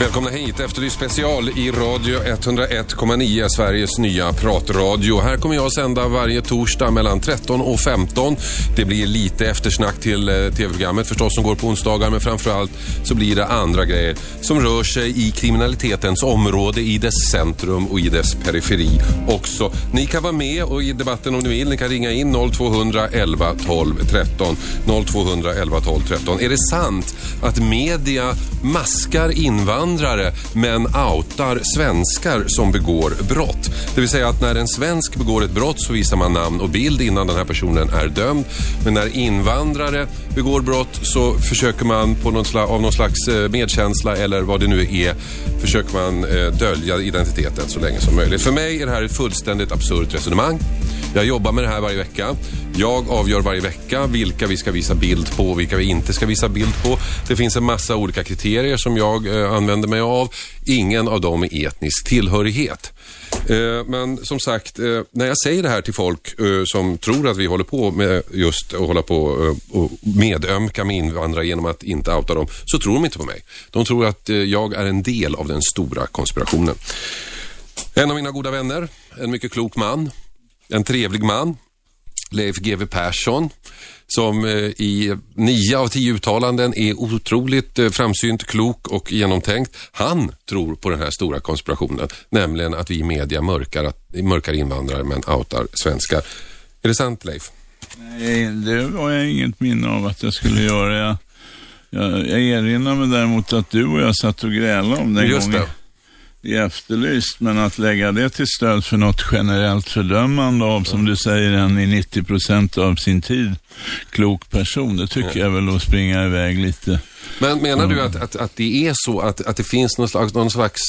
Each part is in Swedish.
Välkomna hit. Efterlyst special i Radio 101,9, Sveriges nya pratradio. Här kommer jag sända varje torsdag mellan 13 och 15. Det blir lite eftersnack till eh, tv-programmet förstås som går på onsdagar men framförallt så blir det andra grejer som rör sig i kriminalitetens område, i dess centrum och i dess periferi också. Ni kan vara med och i debatten om ni vill. Ni kan ringa in 0200 11 12 13. 0200 11 12 13. Är det sant att media maskar invandrare men outar svenskar som begår brott? Det vill säga att när en svensk begår ett brott så visar man namn och bild innan den här personen är dömd. Men när invandrare begår brott så försöker man på någon slags, av någon slags eh, medkänsla eller vad det nu är försöker man eh, dölja identiteten så länge som möjligt. För mig är det här ett fullständigt absurt resonemang. Jag jobbar med det här varje vecka. Jag avgör varje vecka vilka vi ska visa bild på och vilka vi inte ska visa bild på. Det finns en massa olika kriterier som jag eh, använder mig av. Ingen av dem är etnisk tillhörighet. Eh, men som sagt, eh, när jag säger det här till folk eh, som tror att vi håller på med just att hålla på eh, och medömka med invandrare genom att inte outa dem, så tror de inte på mig. De tror att eh, jag är en del av den stora konspirationen. En av mina goda vänner, en mycket klok man, en trevlig man, Leif GW Persson, som eh, i nio av tio uttalanden är otroligt eh, framsynt, klok och genomtänkt. Han tror på den här stora konspirationen, nämligen att vi i media mörkar, att, mörkar invandrare men outar svenskar. Är det sant Leif? Nej, det var jag inget minne av att jag skulle göra. Jag, jag, jag erinrar mig däremot att du och jag satt och grälade om den Just gången det. I Efterlyst, men att lägga det till stöd för något generellt fördömande av, som du säger, en i 90 procent av sin tid klok person, det tycker jag väl att springa iväg lite. Men menar du att, att, att det är så att, att det finns någon slags, någon slags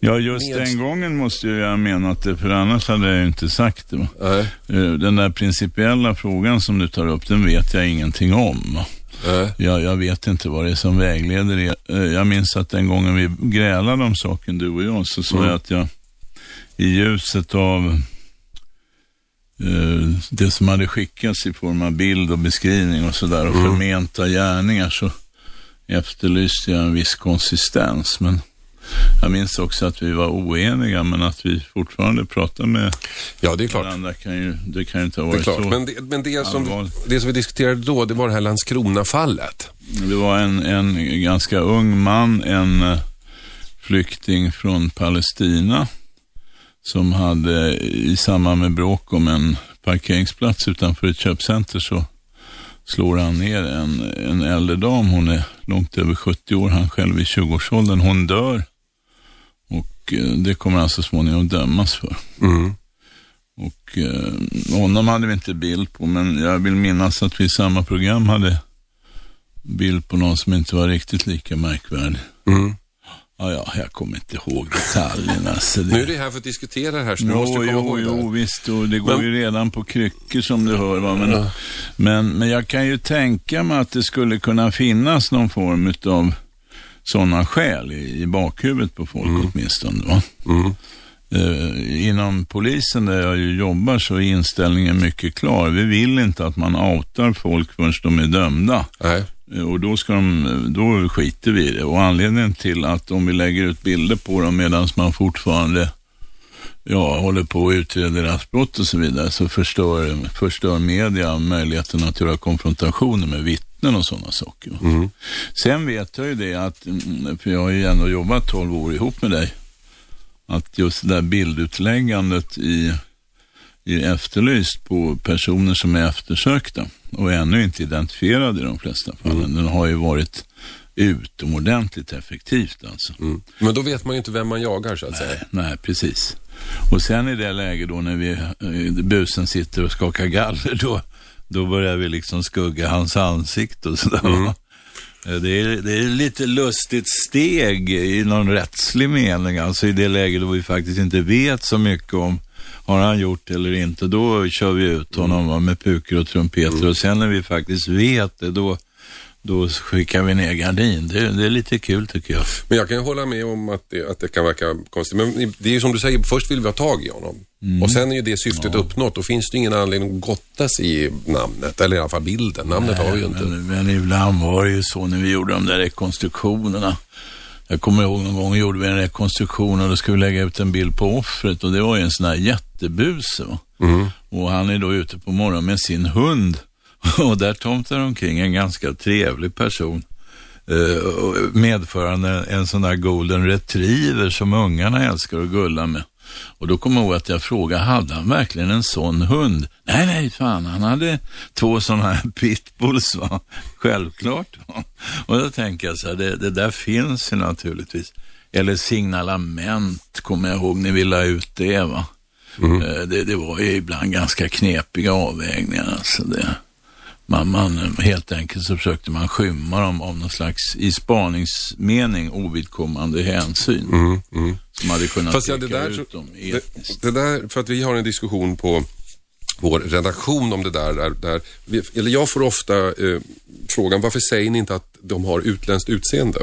Ja, just den gången måste jag ha menat det, för annars hade jag ju inte sagt det. Nej, Eh, Den där principiella frågan som du tar upp, den vet jag ingenting om. Va. nej. Jag, jag vet inte vad det är som vägleder er. Eh, Jag minns att den gången vi grälade om saken, du och jag, så sa Mm. jag att jag i ljuset av eh, det som hade skickats i form av bild och beskrivning och sådär och förmenta gärningar så efterlyste jag en viss konsistens. Men jag minns också att vi var oeniga, men att vi fortfarande pratar med Ja, det är klart. varandra kan ju, det kan ju inte ha Det är varit klart. så. Men, det, men det, som, allvarligt. det som vi diskuterade då, det var det här Landskrona-fallet. Det var en, en ganska ung man, en eh, flykting från Palestina som hade i samband med bråk om en parkeringsplats utanför ett köpcenter så slår han ner en, en äldre dam. Hon är långt över 70 år, han själv i 20-årsåldern. Hon dör det kommer han så småningom dömas för. Mm. Och eh, honom hade vi inte bild på, men jag vill minnas att vi i samma program hade bild på någon som inte var riktigt lika märkvärdig. Mm. Ja, ja, jag kommer inte ihåg detaljerna. Så det... Nu är det här för att diskutera det här, så du måste Jo, komma jo, ihåg det. jo, visst. Och det går Men- ju redan på kryckor som du hör. Va? Men, Ja. men, men jag kan ju tänka mig att det skulle kunna finnas någon form av sådana skäl i, i bakhuvudet på folk åtminstone. Va? Mm. Eh, inom polisen där jag ju jobbar så är inställningen mycket klar. Vi vill inte att man outar folk förrän de är dömda. Nej. Eh, Och då, ska de, då skiter vi i det. Och anledningen till att om vi lägger ut bilder på dem medan man fortfarande ja, håller på att utreda deras brott och så vidare så förstör, förstör media möjligheten att göra konfrontationer med vittnen och sådana saker. Mm. Sen vet jag ju det att, mm, för jag har ju ändå jobbat 12 år ihop med dig, att just det där bildutläggandet i, i Efterlyst på personer som är eftersökta och ännu inte identifierade i de flesta fallen, den har ju varit utomordentligt effektivt alltså. Mm. Men då vet man ju inte vem man jagar så att säga. Nej, nej, precis. Och sen i det läget då när vi, eh, busen sitter och skakar galler, då, då börjar vi liksom skugga hans ansikte och sådär. Eh, Det är, det är lite lustigt steg i någon rättslig mening, alltså i det läget då vi faktiskt inte vet så mycket om har han gjort det eller inte, då kör vi ut honom va, med pukor och trumpeter. Och sen när vi faktiskt vet det, då, då skickar vi ner gardin. Det, det är lite kul tycker jag. Men jag kan hålla med om att det, att det kan verka konstigt. Men det är ju som du säger, först vill vi ha tag i honom. Mm. Och sen är ju det syftet uppnått. Då finns det ingen anledning att gottas i namnet, eller i alla fall bilden. Namnet har vi ju inte. Men, men ibland var det ju så när vi gjorde de där rekonstruktionerna. Jag kommer ihåg någon gång gjorde vi en rekonstruktion och då skulle vi lägga ut en bild på offret och det var ju en sån här jättebuse. Mm. Och han är då ute på morgonen med sin hund och där tomtar omkring en ganska trevlig person eh, medförande en sån där golden retriever som ungarna älskar att gulla med. Och då kommer jag ihåg att jag frågade, hade han verkligen en sån hund? Nej, nej, fan, han hade två sådana här pitbulls, va? Självklart. Va? Och då tänker jag så här, det, det där finns ju naturligtvis. Eller signalament, kommer jag ihåg, när vi la ut det, va? Eh, Det, det var ju ibland ganska knepiga avvägningar. Alltså det, man, man, helt enkelt så försökte man skymma dem av någon slags, i spaningsmening, ovidkommande hänsyn. Mm, mm. Som hade kunnat Fast ja, det peka där, ut dem det, etniskt. det där, för att vi har en diskussion på vår redaktion om det där. där, där vi, eller jag får ofta eh, frågan, varför säger ni inte att de har utländskt utseende?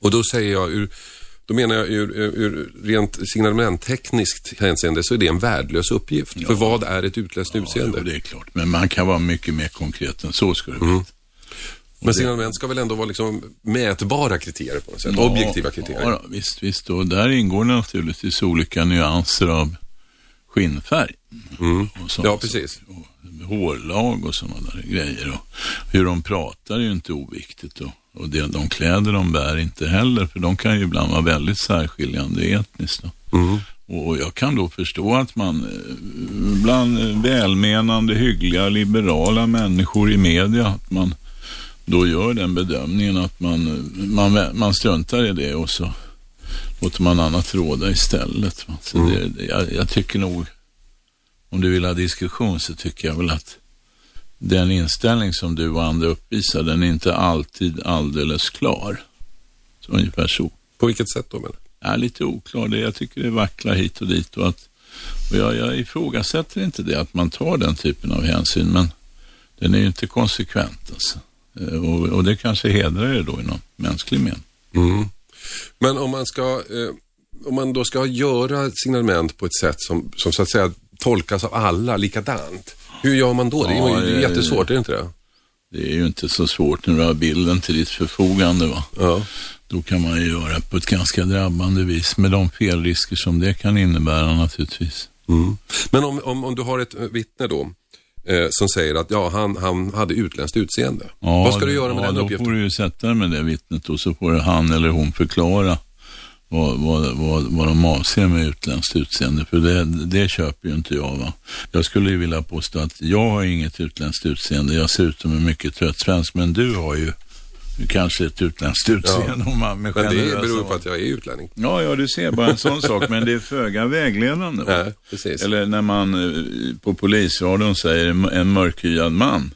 Och då säger jag, ur, då menar jag ur, ur, rent signalementtekniskt hänseende så är det en värdelös uppgift. För vad är ett utländskt utseende? Ja, det är klart. Men man kan vara mycket mer konkret än så, ska du Mm. Men signalement ska väl ändå vara liksom mätbara kriterier på något sätt? Objektiva kriterier? Ja, visst, visst. Och där ingår naturligtvis olika nyanser av skinnfärg. Mm. Och sånt. Ja, precis. Och hårlag och sådana där grejer. Och hur de pratar är ju inte oviktigt. Och, och det, de kläder de bär inte heller, för de kan ju ibland vara väldigt särskiljande etniskt. Mm. Och jag kan då förstå att man eh, bland välmenande, hyggliga, liberala människor i media, att man då gör den bedömningen att man, eh, man, man struntar i det och så låter man annat råda istället. Så det, det, jag, jag tycker nog, om du vill ha diskussion så tycker jag väl att den inställning som du och andra uppvisar, den är inte alltid alldeles klar. Så ungefär så På vilket sätt då menar du? är lite oklar. Det, jag tycker det vacklar hit och dit och, att, och jag, jag ifrågasätter inte det att man tar den typen av hänsyn, men den är ju inte konsekvent alltså. Eh, Och, och det kanske hedrar er då i någon mänsklig mening. Mm. Men om man ska, eh, om man då ska göra signalement på ett sätt som, som så att säga tolkas av alla likadant. Hur gör man då? Det är ju Ja, är det- jättesvårt, är det inte det? Det är ju inte så svårt när du har bilden till ditt förfogande. Va? Ja. Då kan man ju göra på ett ganska drabbande vis med de felrisker som det kan innebära naturligtvis. Mm. Men om, om, om du har ett eh, vittne då eh, som säger att ja, han, han hade utländskt utseende. Ja, Vad ska du göra med ja, den då uppgiften? får du ju sätta dig med det vittnet och så får han eller hon förklara vad, vad, vad, vad de avser med utländskt utseende. För det, det köper ju inte jag. Va? Jag skulle ju vilja påstå att jag har inget utländskt utseende. Jag ser ut som en mycket trött svensk, men du har ju kanske ett utländskt utseende om man Men det beror på att jag är utlänning. Ja, ja, du ser bara en sån sak, men det är föga vägledande. precis. Eller när man eh, på polisradion säger en mörkhyad man.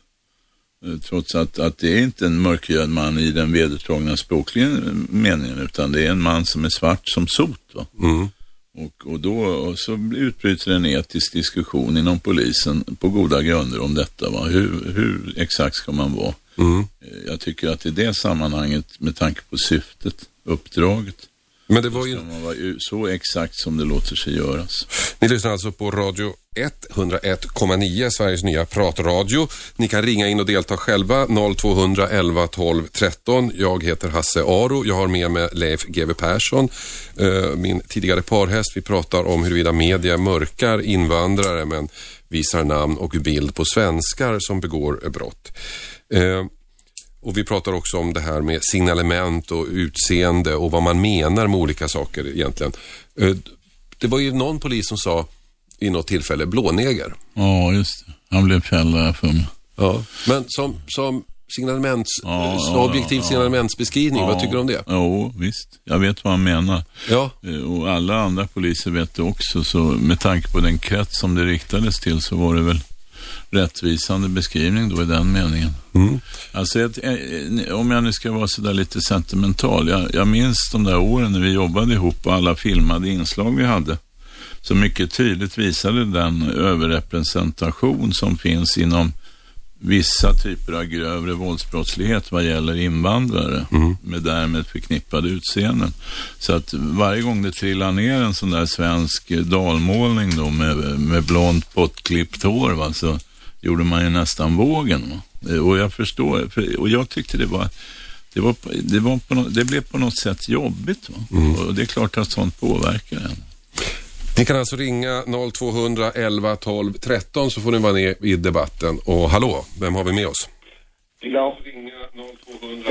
Eh, Trots att, att det är inte en mörkhyad man i den vedertagna språkliga meningen, utan det är en man som är svart som sot. Mm. Och, och då och så utbryter en etisk diskussion inom polisen på goda grunder om detta. Va? Hur, hur exakt ska man vara? Mm. Eh, Jag tycker att i det sammanhanget, med tanke på syftet, uppdraget, Men det var ju... man vara ju- så exakt som det låter sig göras. Ni lyssnar alltså på Radio 101,9, Sveriges nya pratradio. Ni kan ringa in och delta själva, 0200 11 12 13. Jag heter Hasse Aro. Jag har med mig Leif GW Persson, eh, min tidigare parhäst. Vi pratar om huruvida media mörkar invandrare men visar namn och bild på svenskar som begår brott. Eh, och vi pratar också om det här med signalement och utseende och vad man menar med olika saker egentligen. Eh, Det var ju någon polis som sa i något tillfälle blåneger. Ja, just det. Han blev fälld för mig. Ja. Men som, som signalements, Ja, ja, objektiv ja. signalementsbeskrivning, vad tycker du om det? Jo, visst. Jag vet vad han menar. Ja. Eh, Och alla andra poliser vet det också. Så med tanke på den krets som det riktades till så var det väl rättvisande beskrivning då i den meningen. Mm. Alltså, eh, om jag nu ska vara sådär lite sentimental. Jag, jag minns de där åren när vi jobbade ihop och alla filmade inslag vi hade. Så mycket tydligt visade den överrepresentation som finns inom vissa typer av grövre våldsbrottslighet vad gäller invandrare med därmed förknippade utseenden. Så att varje gång det trillar ner en sån där svensk dalmålning då med, med blont bortklippt hår va, så gjorde man ju nästan vågen. Och jag förstår, för, och jag tyckte det var det, var, det, var på det blev på något sätt jobbigt. Va? Och det är klart att sånt påverkar en. Ni kan alltså ringa 0200 11 12 13 så får ni vara med i debatten. Och hallå, vem har vi med oss? Ja,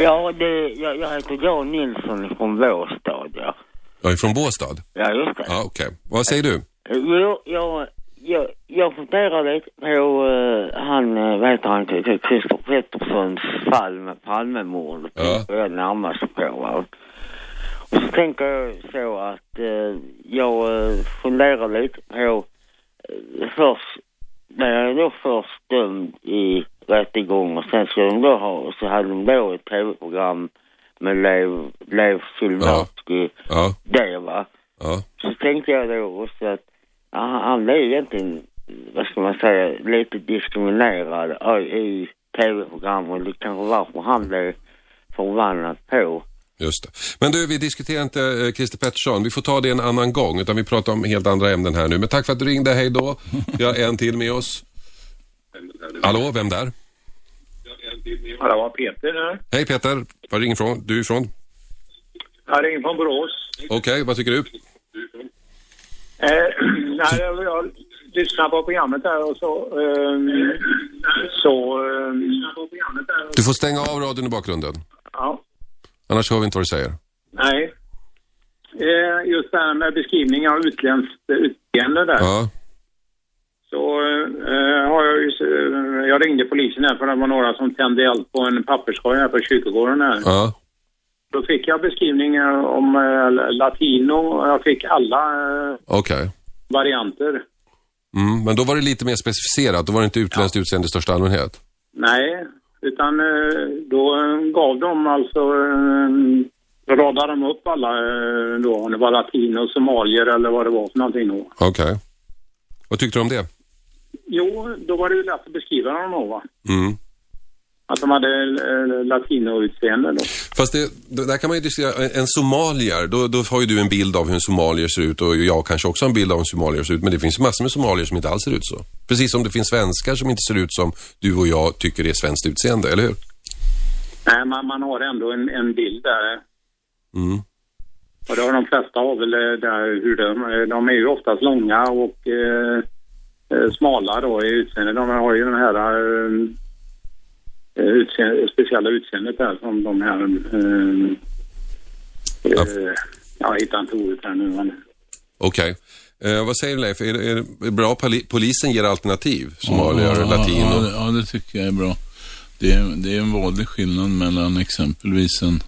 ja det, jag, jag heter Jan Nilsson från Båstad, ja. Är från Båstad. Ja, just det. Ja, okej. Vad säger du? Jo, jag, jag, jag funderar lite på uh, han, vad heter han, Christer Petterssons fall med Palmemordet. Ja. tänker Jag närmast på. Va? Och så tänker jag så att uh, jag uh, funderar lite på uh, först, när jag är då först dömd i rättegång och sen ska de då ha, så hade de då ett tv-program med Lev, Lev Silbersky, Ja, det va. ja. Så tänkte jag då också att ja, han är egentligen, vad ska man säga, lite diskriminerad i tv-program och det kanske varför han blev förvandlad på. Just det. Men du, vi diskuterar inte eh, Christer Pettersson. Vi får ta det en annan gång, utan vi pratar om helt andra ämnen här nu. Men tack för att du ringde. Hej då. Vi har en till med oss. Hallå, vem där? Var Peter här. Hej Peter. Var ringer ifrån? Du är ifrån? Jag ringer från Borås. Okej, vad tycker du? Eh, nej, jag, jag lyssnade på programmet här och så... ehm, så... ehm, Du får stänga av radion i bakgrunden. ja, Annars hör vi inte vad du säger. nej. Eh, just det här med beskrivning av utländskt utseende där. Ja, Så eh, har jag ju... eh, Jag ringde polisen här för det var några som tände eld på en papperskorg här på kyrkogården här. ja. Då fick jag beskrivningar om eh, latino och jag fick alla eh, Okej. varianter. Mm, men då var det lite mer specificerat. Då var det inte utländskt utseende i största allmänhet. Nej, utan eh, då gav de alltså, då radade de upp alla då, om det var latino, somalier eller vad det var för någonting då. Okej. Vad tyckte du om det? Jo, då var det ju lätt att beskriva dem då va. Mm. Att de hade eh, latinoutseende då. Fast det, det- där kan man ju diskutera, en somalier, då, då har ju du en bild av hur en somalier ser ut och jag kanske också har en bild av hur en somalier ser ut. Men det finns massor med somalier som inte alls ser ut så. Precis som det finns svenskar som inte ser ut som du och jag tycker är svenskt utseende, eller hur? Nej, man, man har ändå en, en bild där. Mm. Och det har de flesta har väl eh, där hur de, eh, de är ju oftast långa och eh, eh, smala då i utseende. De har ju den här eh, eh, utseende, speciella utseendet där som de här eh, eh, jag hittar inte ordet här nu men Okej. Eh, vad säger du Leif? Är, det- är det bra poli- polisen ger alternativ? Somalier? Ja, det- ja, det tycker jag är bra. Det är, det är en vanlig skillnad mellan exempelvis en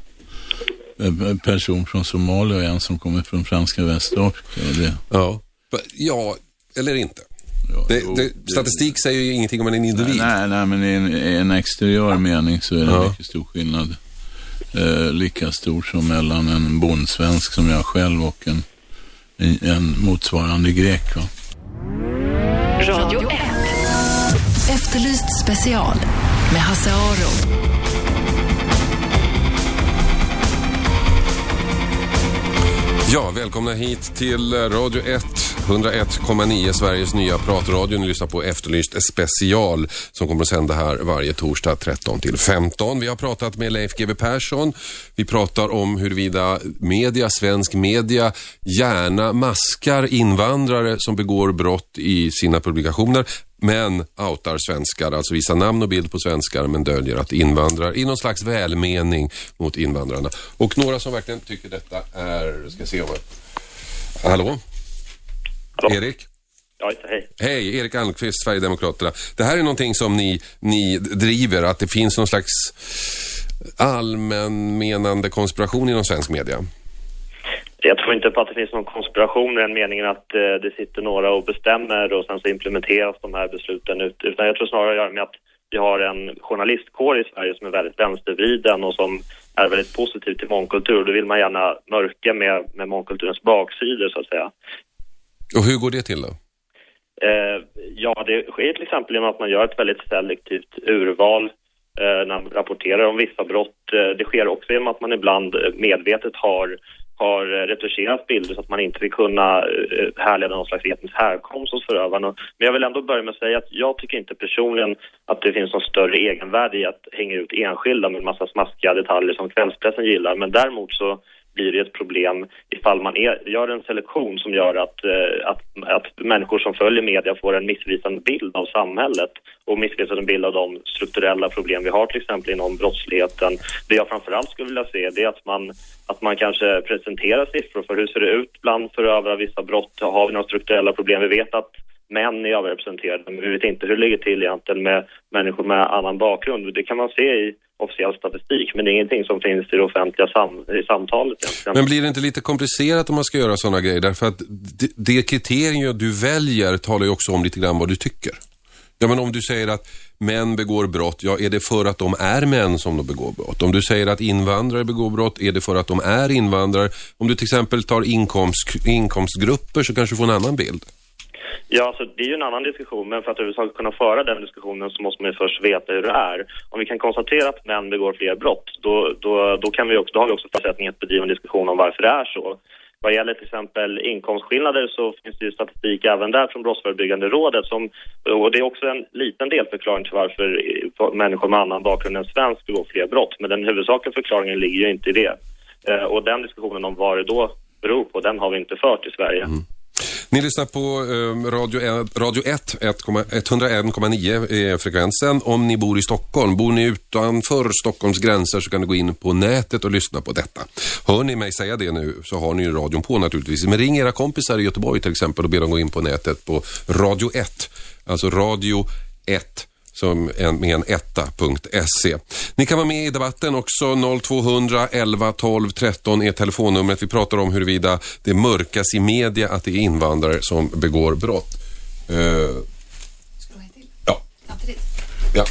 person från Somalia och en som kommer från franska Västafrika. och Det, Ja. Ja, eller inte. Ja, Det, det, statistik säger ju ingenting om en individ. Nej, nej, men i en, i en exteriör mening så är det Ja. mycket stor skillnad. Eh, lika stor som mellan en bondsvensk som jag själv och en, en, en motsvarande grek. Va? Radio 1. Efterlyst special med Hasse Aro. Ja, välkomna hit till Radio 1, 101,9 Sveriges nya pratradio. Ni lyssnar på Efterlyst special som kommer att sända här varje torsdag 13 till 15. Vi har pratat med Leif GW Persson. Vi pratar om huruvida media, svensk media, gärna maskar invandrare som begår brott i sina publikationer men outar svenskar, alltså visar namn och bild på svenskar men döljer att invandrar i någon slags välmening mot invandrarna. Och några som verkligen tycker detta är, ska se om jag... Hallå? Hallå. Erik? Ja, hej. Hej, Erik Almqvist, Sverigedemokraterna. Det här är någonting som ni, ni driver, att det finns någon slags allmänmenande konspiration inom svensk media. Jag tror inte på att det finns någon konspiration i den meningen att eh, det sitter några och bestämmer och sen så implementeras de här besluten ut. Utan jag tror snarare att göra med att vi har en journalistkår i Sverige som är väldigt vänstervriden och som är väldigt positiv till mångkultur. Då vill man gärna mörka med, med mångkulturens baksidor så att säga. Och hur går det till då? Eh, ja, det sker till exempel genom att man gör ett väldigt selektivt urval eh, när man rapporterar om vissa brott. Eh, det sker också genom att man ibland medvetet har har retuscherat bilder så att man inte vill kunna eh, härleda någon slags etnisk härkomst hos förövarna. Men jag vill ändå börja med att säga att jag tycker inte personligen att det finns någon större egenvärde i att hänga ut enskilda med en massa smaskiga detaljer som kvällspressen gillar. Men däremot så blir det ett problem ifall man är, gör en selektion som gör att, eh, att, att människor som följer media får en missvisande bild av samhället och missvisande bild av de strukturella problem vi har till exempel inom brottsligheten. Det jag framförallt skulle vilja se det är att man, att man kanske presenterar siffror för hur ser det ut bland förövare av vissa brott. Har vi några strukturella problem? Vi vet att män är överrepresenterade men vi vet inte hur det ligger till egentligen med människor med annan bakgrund. Det kan man se i officiell statistik, men det är ingenting som finns i det offentliga sam i samtalet. Egentligen. Men blir det inte lite komplicerat om man ska göra sådana grejer? Därför att det, det kriterium du väljer talar ju också om lite grann vad du tycker. Ja, men om du säger att män begår brott, ja, är det för att de är män som de begår brott? Om du säger att invandrare begår brott, är det för att de är invandrare? Om du till exempel tar inkomst, inkomstgrupper så kanske du får en annan bild. Ja, alltså, det är ju en annan diskussion, men för att överhuvudtaget kunna föra den diskussionen så måste man ju först veta hur det är. Om vi kan konstatera att män begår fler brott, då, då, då, kan vi också, då har vi också förutsättning att bedriva en diskussion om varför det är så. Vad gäller till exempel inkomstskillnader så finns det ju statistik även där från Brottsförebyggande rådet som, och det är också en liten delförklaring till varför människor med annan bakgrund än svensk begår fler brott. Men den huvudsakliga förklaringen ligger ju inte i det. Eh, och den diskussionen om vad det då beror på, den har vi inte fört i Sverige. Mm. Ni lyssnar på ehm, Radio, radio 1, 101,9 är frekvensen. Om ni bor i Stockholm, bor ni utanför Stockholms gränser så kan ni gå in på nätet och lyssna på detta. Hör ni mig säga det nu så har ni ju radion på naturligtvis. Men ring era kompisar i Göteborg till exempel och be dem gå in på nätet på Radio 1. Alltså Radio 1 som en, med en etta.se. Ni kan vara med i debatten också. 0200 11 12 13 är telefonnumret. Vi pratar om huruvida det mörkas i media att det är invandrare som begår brott. Uh, ja. Ja.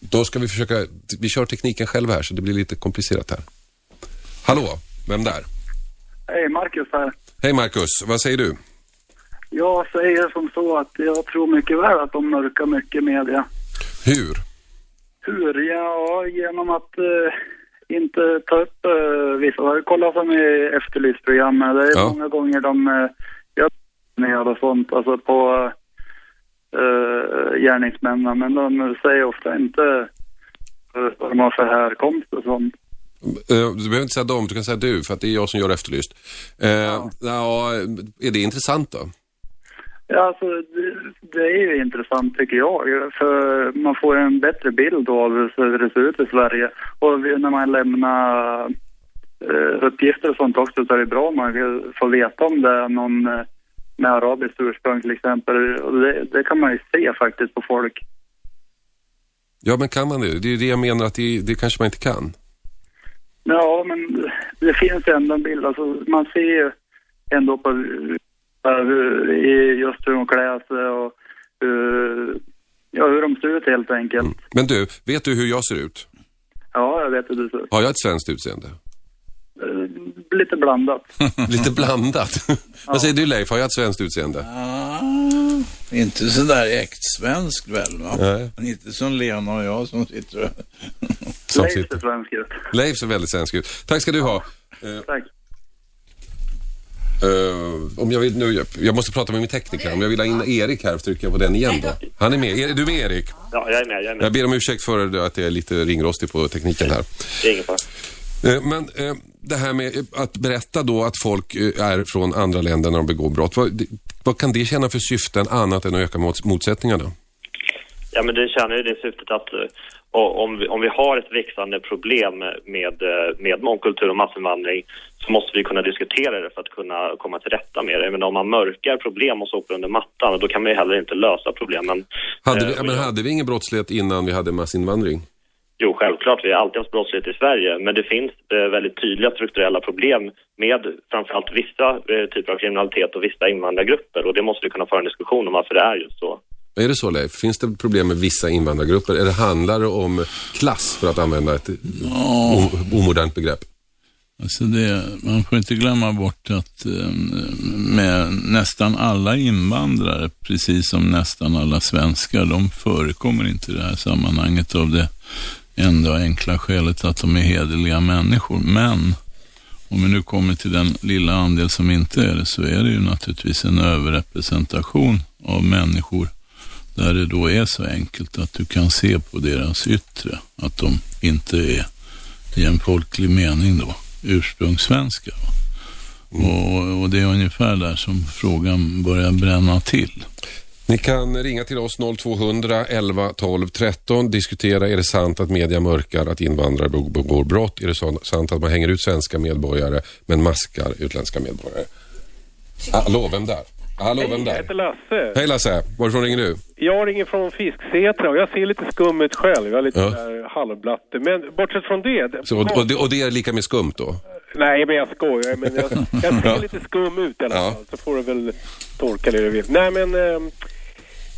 Då ska vi försöka, vi kör tekniken själva här så det blir lite komplicerat här. Hallå, vem där? Hej, Marcus här. Hej Marcus, vad säger du? Jag säger som så att jag tror mycket väl att de mörkar mycket media. Hur? Hur? Ja, genom att eh, inte ta upp eh, vissa. Kolla som i Efterlyst-programmet. Det är ja. många gånger de eh, gör och sånt, alltså på eh, gärningsmännen. Men de säger ofta inte eh, vad de har för härkomst och sånt. Eh, du behöver inte säga dem, du kan säga du, för att det är jag som gör Efterlyst. Eh, ja. ja. är det intressant då? Ja, alltså det, är ju intressant tycker jag. För man får en bättre bild av hur det ser ut i Sverige. Och när man lämnar uh, uppgifter och sånt också så är det bra om man får veta om det är någon uh, med arabiskt ursprung till exempel. Det, det, kan man ju se faktiskt på folk. Ja, men kan man det? Det är det jag menar att det, det kanske man inte kan. Ja, men det finns ändå en bild. Alltså, man ser ju ändå på just hur de klär sig och hur, ja, hur de ser ut helt enkelt. Mm. Men du, vet du hur jag ser ut? Ja, jag vet hur du ser ut. Har jag ett svenskt utseende? Uh, lite blandat. lite blandat? ja. Vad säger du Leif, har jag ett svenskt utseende? Ah, inte sådär äkt svenskt väl va? Nej. Men inte som Lena och jag som sitter och... Leif ser svensk ut. Leif ser väldigt svensk ut. Tack ska du ha. Uh, Tack. Uh, om jag, vill, nu, jag måste prata med min tekniker. Om jag vill ha in Erik här, trycker jag på den igen då. Han är med. Är du med Erik? Ja, jag är med. Jag, är med. jag ber om ursäkt för att jag är lite ringrostig på tekniken här. Det är ingen fara. Uh, men uh, det här med att berätta då att folk är från andra länder när de begår brott. Vad, vad kan det tjäna för syften annat än att öka motsättningarna? Ja, men det tjänar ju det syftet att om vi, om vi har ett växande problem med, med mångkultur och massinvandring så måste vi kunna diskutera det för att kunna komma till rätta med det. Men om man mörkar problem och sopar under mattan, då kan man ju heller inte lösa problemen. Hade vi, eh, men hade vi ingen brottslighet innan vi hade massinvandring? Jo, självklart. Vi har alltid haft brottslighet i Sverige. Men det finns eh, väldigt tydliga strukturella problem med framförallt vissa eh, typer av kriminalitet och vissa invandrargrupper. Och det måste vi kunna föra en diskussion om varför det är just så. Är det så Leif? Finns det problem med vissa invandrargrupper? Eller handlar det om klass för att använda ett oh. omodernt begrepp? Alltså det, man får inte glömma bort att eh, med nästan alla invandrare, precis som nästan alla svenskar, de förekommer inte i det här sammanhanget av det enda enkla skälet att de är hederliga människor. Men om vi nu kommer till den lilla andel som inte är det, så är det ju naturligtvis en överrepresentation av människor där det då är så enkelt att du kan se på deras yttre att de inte är i en folklig mening då ursprungssvenska. Mm. Och, och, det är ungefär där som frågan börjar bränna till. Ni kan ringa till oss 0200 11 12 13. Diskutera, är det sant att media mörkar att invandrare begår brott? Är det sant att man hänger ut svenska medborgare men maskar utländska medborgare? Hallå, vem där? Hallå, Hej, vem där? jag heter Lasse. Hej Lasse, varifrån ringer du? Jag ringer från Fisksätra och jag ser lite skum ut själv. Jag är lite Ja. där halvblatte. Men bortsett från det... Så, och, och, det, och det är lika med skumt då? Nej, men jag skojar. Men jag, jag ser lite skum ut i alla fall. Så får du väl tolka det du vill. Nej, men... Eh,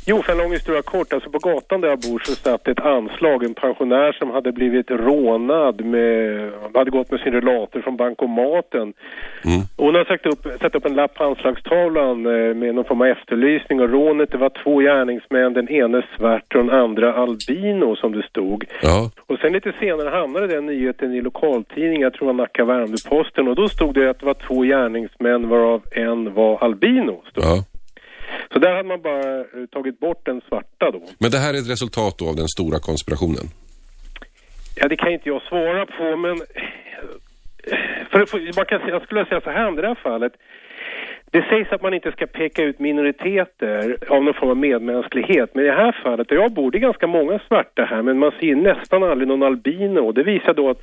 jo, för en lång historia kort. Alltså på gatan där jag bor så satt ett anslag. En pensionär som hade blivit rånad med... hade gått med sin rullator från bankomaten. Mm. Hon har sagt upp, satt upp en lapp på anslagstavlan eh, med någon form av efterlysning och rånet det var två gärningsmän, den ene svart och den andra albino som det stod. Ja. Och sen lite senare hamnade den nyheten i lokaltidningen, jag tror det var Nacka Värmdö-Posten och då stod det att det var två gärningsmän varav en var albino. Stod. ja. Så där hade man bara eh, tagit bort den svarta då. Men det här är ett resultat då av den stora konspirationen? Ja, det kan inte jag svara på, men... För, för, man kan, jag skulle säga så här i det här fallet. Det sägs att man inte ska peka ut minoriteter av någon form av medmänsklighet. Men i det här fallet, och jag bor, det är ganska många svarta här, men man ser nästan aldrig någon albino. Det visar då att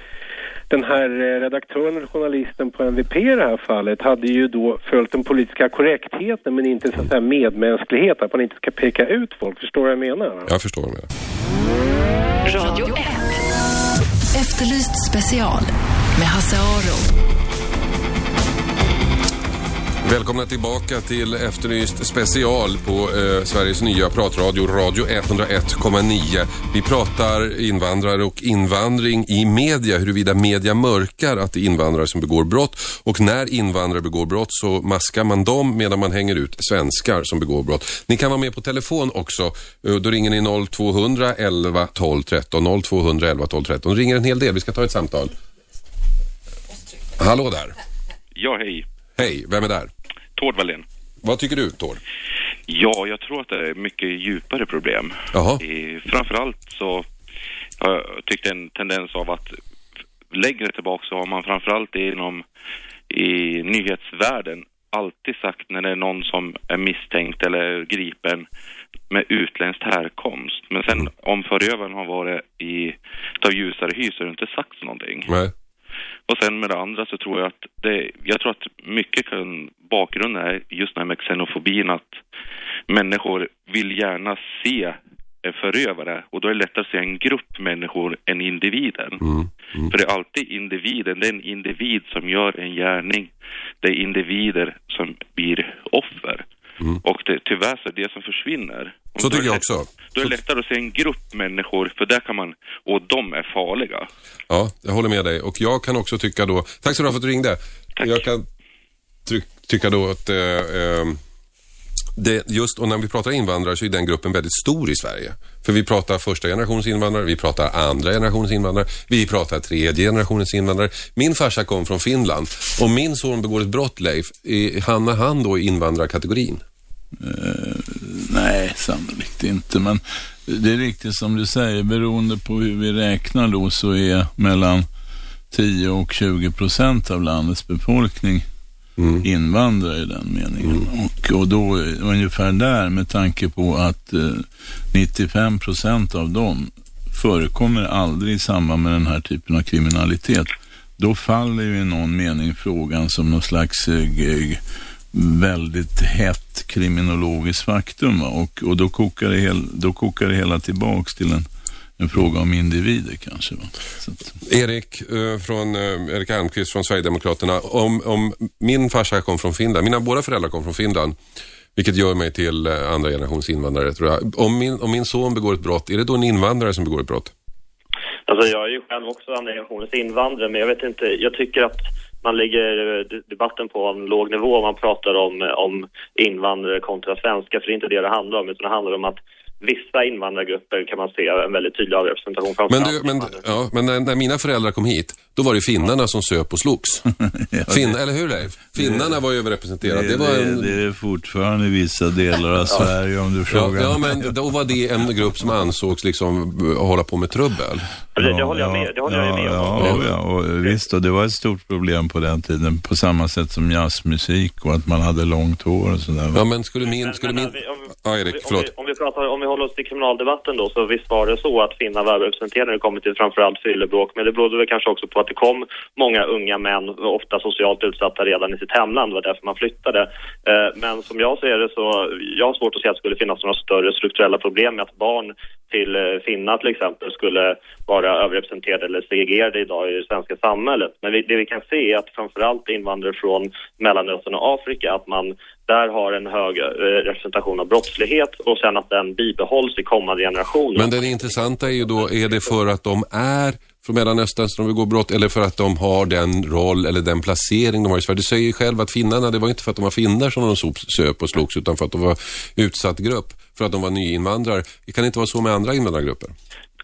den här eh, redaktören eller journalisten på NVP i det här fallet hade ju då följt den politiska korrektheten men inte så att säga medmänsklighet, att man inte ska peka ut folk. Förstår du vad jag menar? va? Jag förstår vad du menar. Radio 1. Efterlyst special med Hasse Aro. Välkomna tillbaka till Efterlyst special på eh, Sveriges nya pratradio, Radio 101,9. Vi pratar invandrare och invandring i media, huruvida media mörkar att det är invandrare som begår brott. Och när invandrare begår brott så maskar man dem medan man hänger ut svenskar som begår brott. Ni kan vara med på telefon också. Eh, då ringer ni 0200 11 12 13. 0200 11 12 13. Det ringer en hel del. Vi ska ta ett samtal. Hallå där. Ja, hej. Hej, vem är där? Tord Wallén. Vad tycker du, Tord? Ja, jag tror att det är mycket djupare problem. Jaha. I, framförallt så jag tyckt en tendens av att längre tillbaka så har man framförallt inom i nyhetsvärlden alltid sagt när det är någon som är misstänkt eller gripen med utländskt härkomst. Men sen om förövaren har varit i av ljusare hy så har det inte sagts någonting. Nej. Och sen med det andra så tror jag att det, jag tror att mycket kan, bakgrunden är just det här med xenofobin att människor vill gärna se förövare och då är det lättare att se en grupp människor än individen. Mm. För det är alltid individen, det är en individ som gör en gärning. Det är individer som blir offer. Och det, tyvärr så är det som försvinner. Och Så tycker jag också. Då är det lättare att se en grupp människor, för där kan man, och de är farliga. Ja, jag håller med dig. Och jag kan också tycka då, tack så du för att du ringde. Jag kan ty tycka då att eh, eh, det, just, och när vi pratar invandrare så är den gruppen väldigt stor i Sverige. För vi pratar första generationens invandrare, vi pratar andra generationens invandrare, vi pratar tredje generationens invandrare. Min farsa kom från Finland. och min son begår ett brott, Leif, hamnar han då i invandrarkategorin? Eh, nej, sannolikt inte. Men det är riktigt som du säger, beroende på hur vi räknar då så är mellan 10 och 20 procent av landets befolkning invandrare i den meningen. Och, och då ungefär där med tanke på att eh, 95 procent av dem förekommer aldrig i samband med den här typen av kriminalitet. Då faller ju i någon mening frågan som någon slags eh, väldigt hett kriminologiskt faktum. va? Och, och då, kokar det hel, då kokar det hela tillbaks till en, en fråga om individer kanske. Att, Erik, eh, från, eh, Erik Almqvist från Sverigedemokraterna. Om, om min farsa kom från Finland, mina båda föräldrar kom från Finland, vilket gör mig till eh, andra generations invandrare tror jag. Om min, om min son begår ett brott, är det då en invandrare som begår ett brott? Alltså jag är ju själv också andra generationens invandrare, men jag vet inte, jag tycker att man lägger debatten på en låg nivå. Man pratar om, om invandrare kontra svenskar, för det är inte det det handlar om. Utan det handlar om att vissa invandrargrupper kan man se en väldigt tydlig överrepresentation. Men, du, men, ja, men när, när mina föräldrar kom hit, då var det finnarna som söp och slogs. Finn, eller hur Leif? Finnarna var ju överrepresenterade. Det, var en... det, det är fortfarande i vissa delar av Sverige om du Ja, frågar ja, mig. men då var det en grupp som ansågs liksom hålla på med trubbel. Det, det håller jag med, det håller jag ja, med om. ja, ja, och visst, och det var ett stort problem på den tiden, på samma sätt som jazzmusik och att man hade långt hår och sådär. Ja, men skulle min... Skulle Men, min... men, om, Ja, Erik, om, förlåt. vi, om, vi pratar, om vi håller oss till kriminaldebatten då, så visst var det så att finnar var överrepresenterade när det kommer till framförallt fyllebråk. Men det berodde väl kanske också på att det kom många unga män, ofta socialt utsatta redan i sitt hemland. Det var därför man flyttade. Eh, men som jag ser det så, jag har svårt att se att det skulle finnas några större strukturella problem med att barn till eh, finnar till exempel skulle vara överrepresenterade eller segregerade idag i det svenska samhället. Men vi, det vi kan se är att framförallt invandrare från Mellanöstern och Afrika, att man där har en hög eh, representation av brottslighet och sen att den bibehålls i kommande generationer. Men det intressanta är ju då, är det för att de är från Mellanöstern som de begår brott eller för att de har den roll eller den placering de har i Sverige? Du säger ju själv att finnarna, det var inte för att de var finnar som de sop- söp och slogs utan för att de var utsatt grupp, för att de var nyinvandrare. Det kan inte vara så med andra invandrargrupper.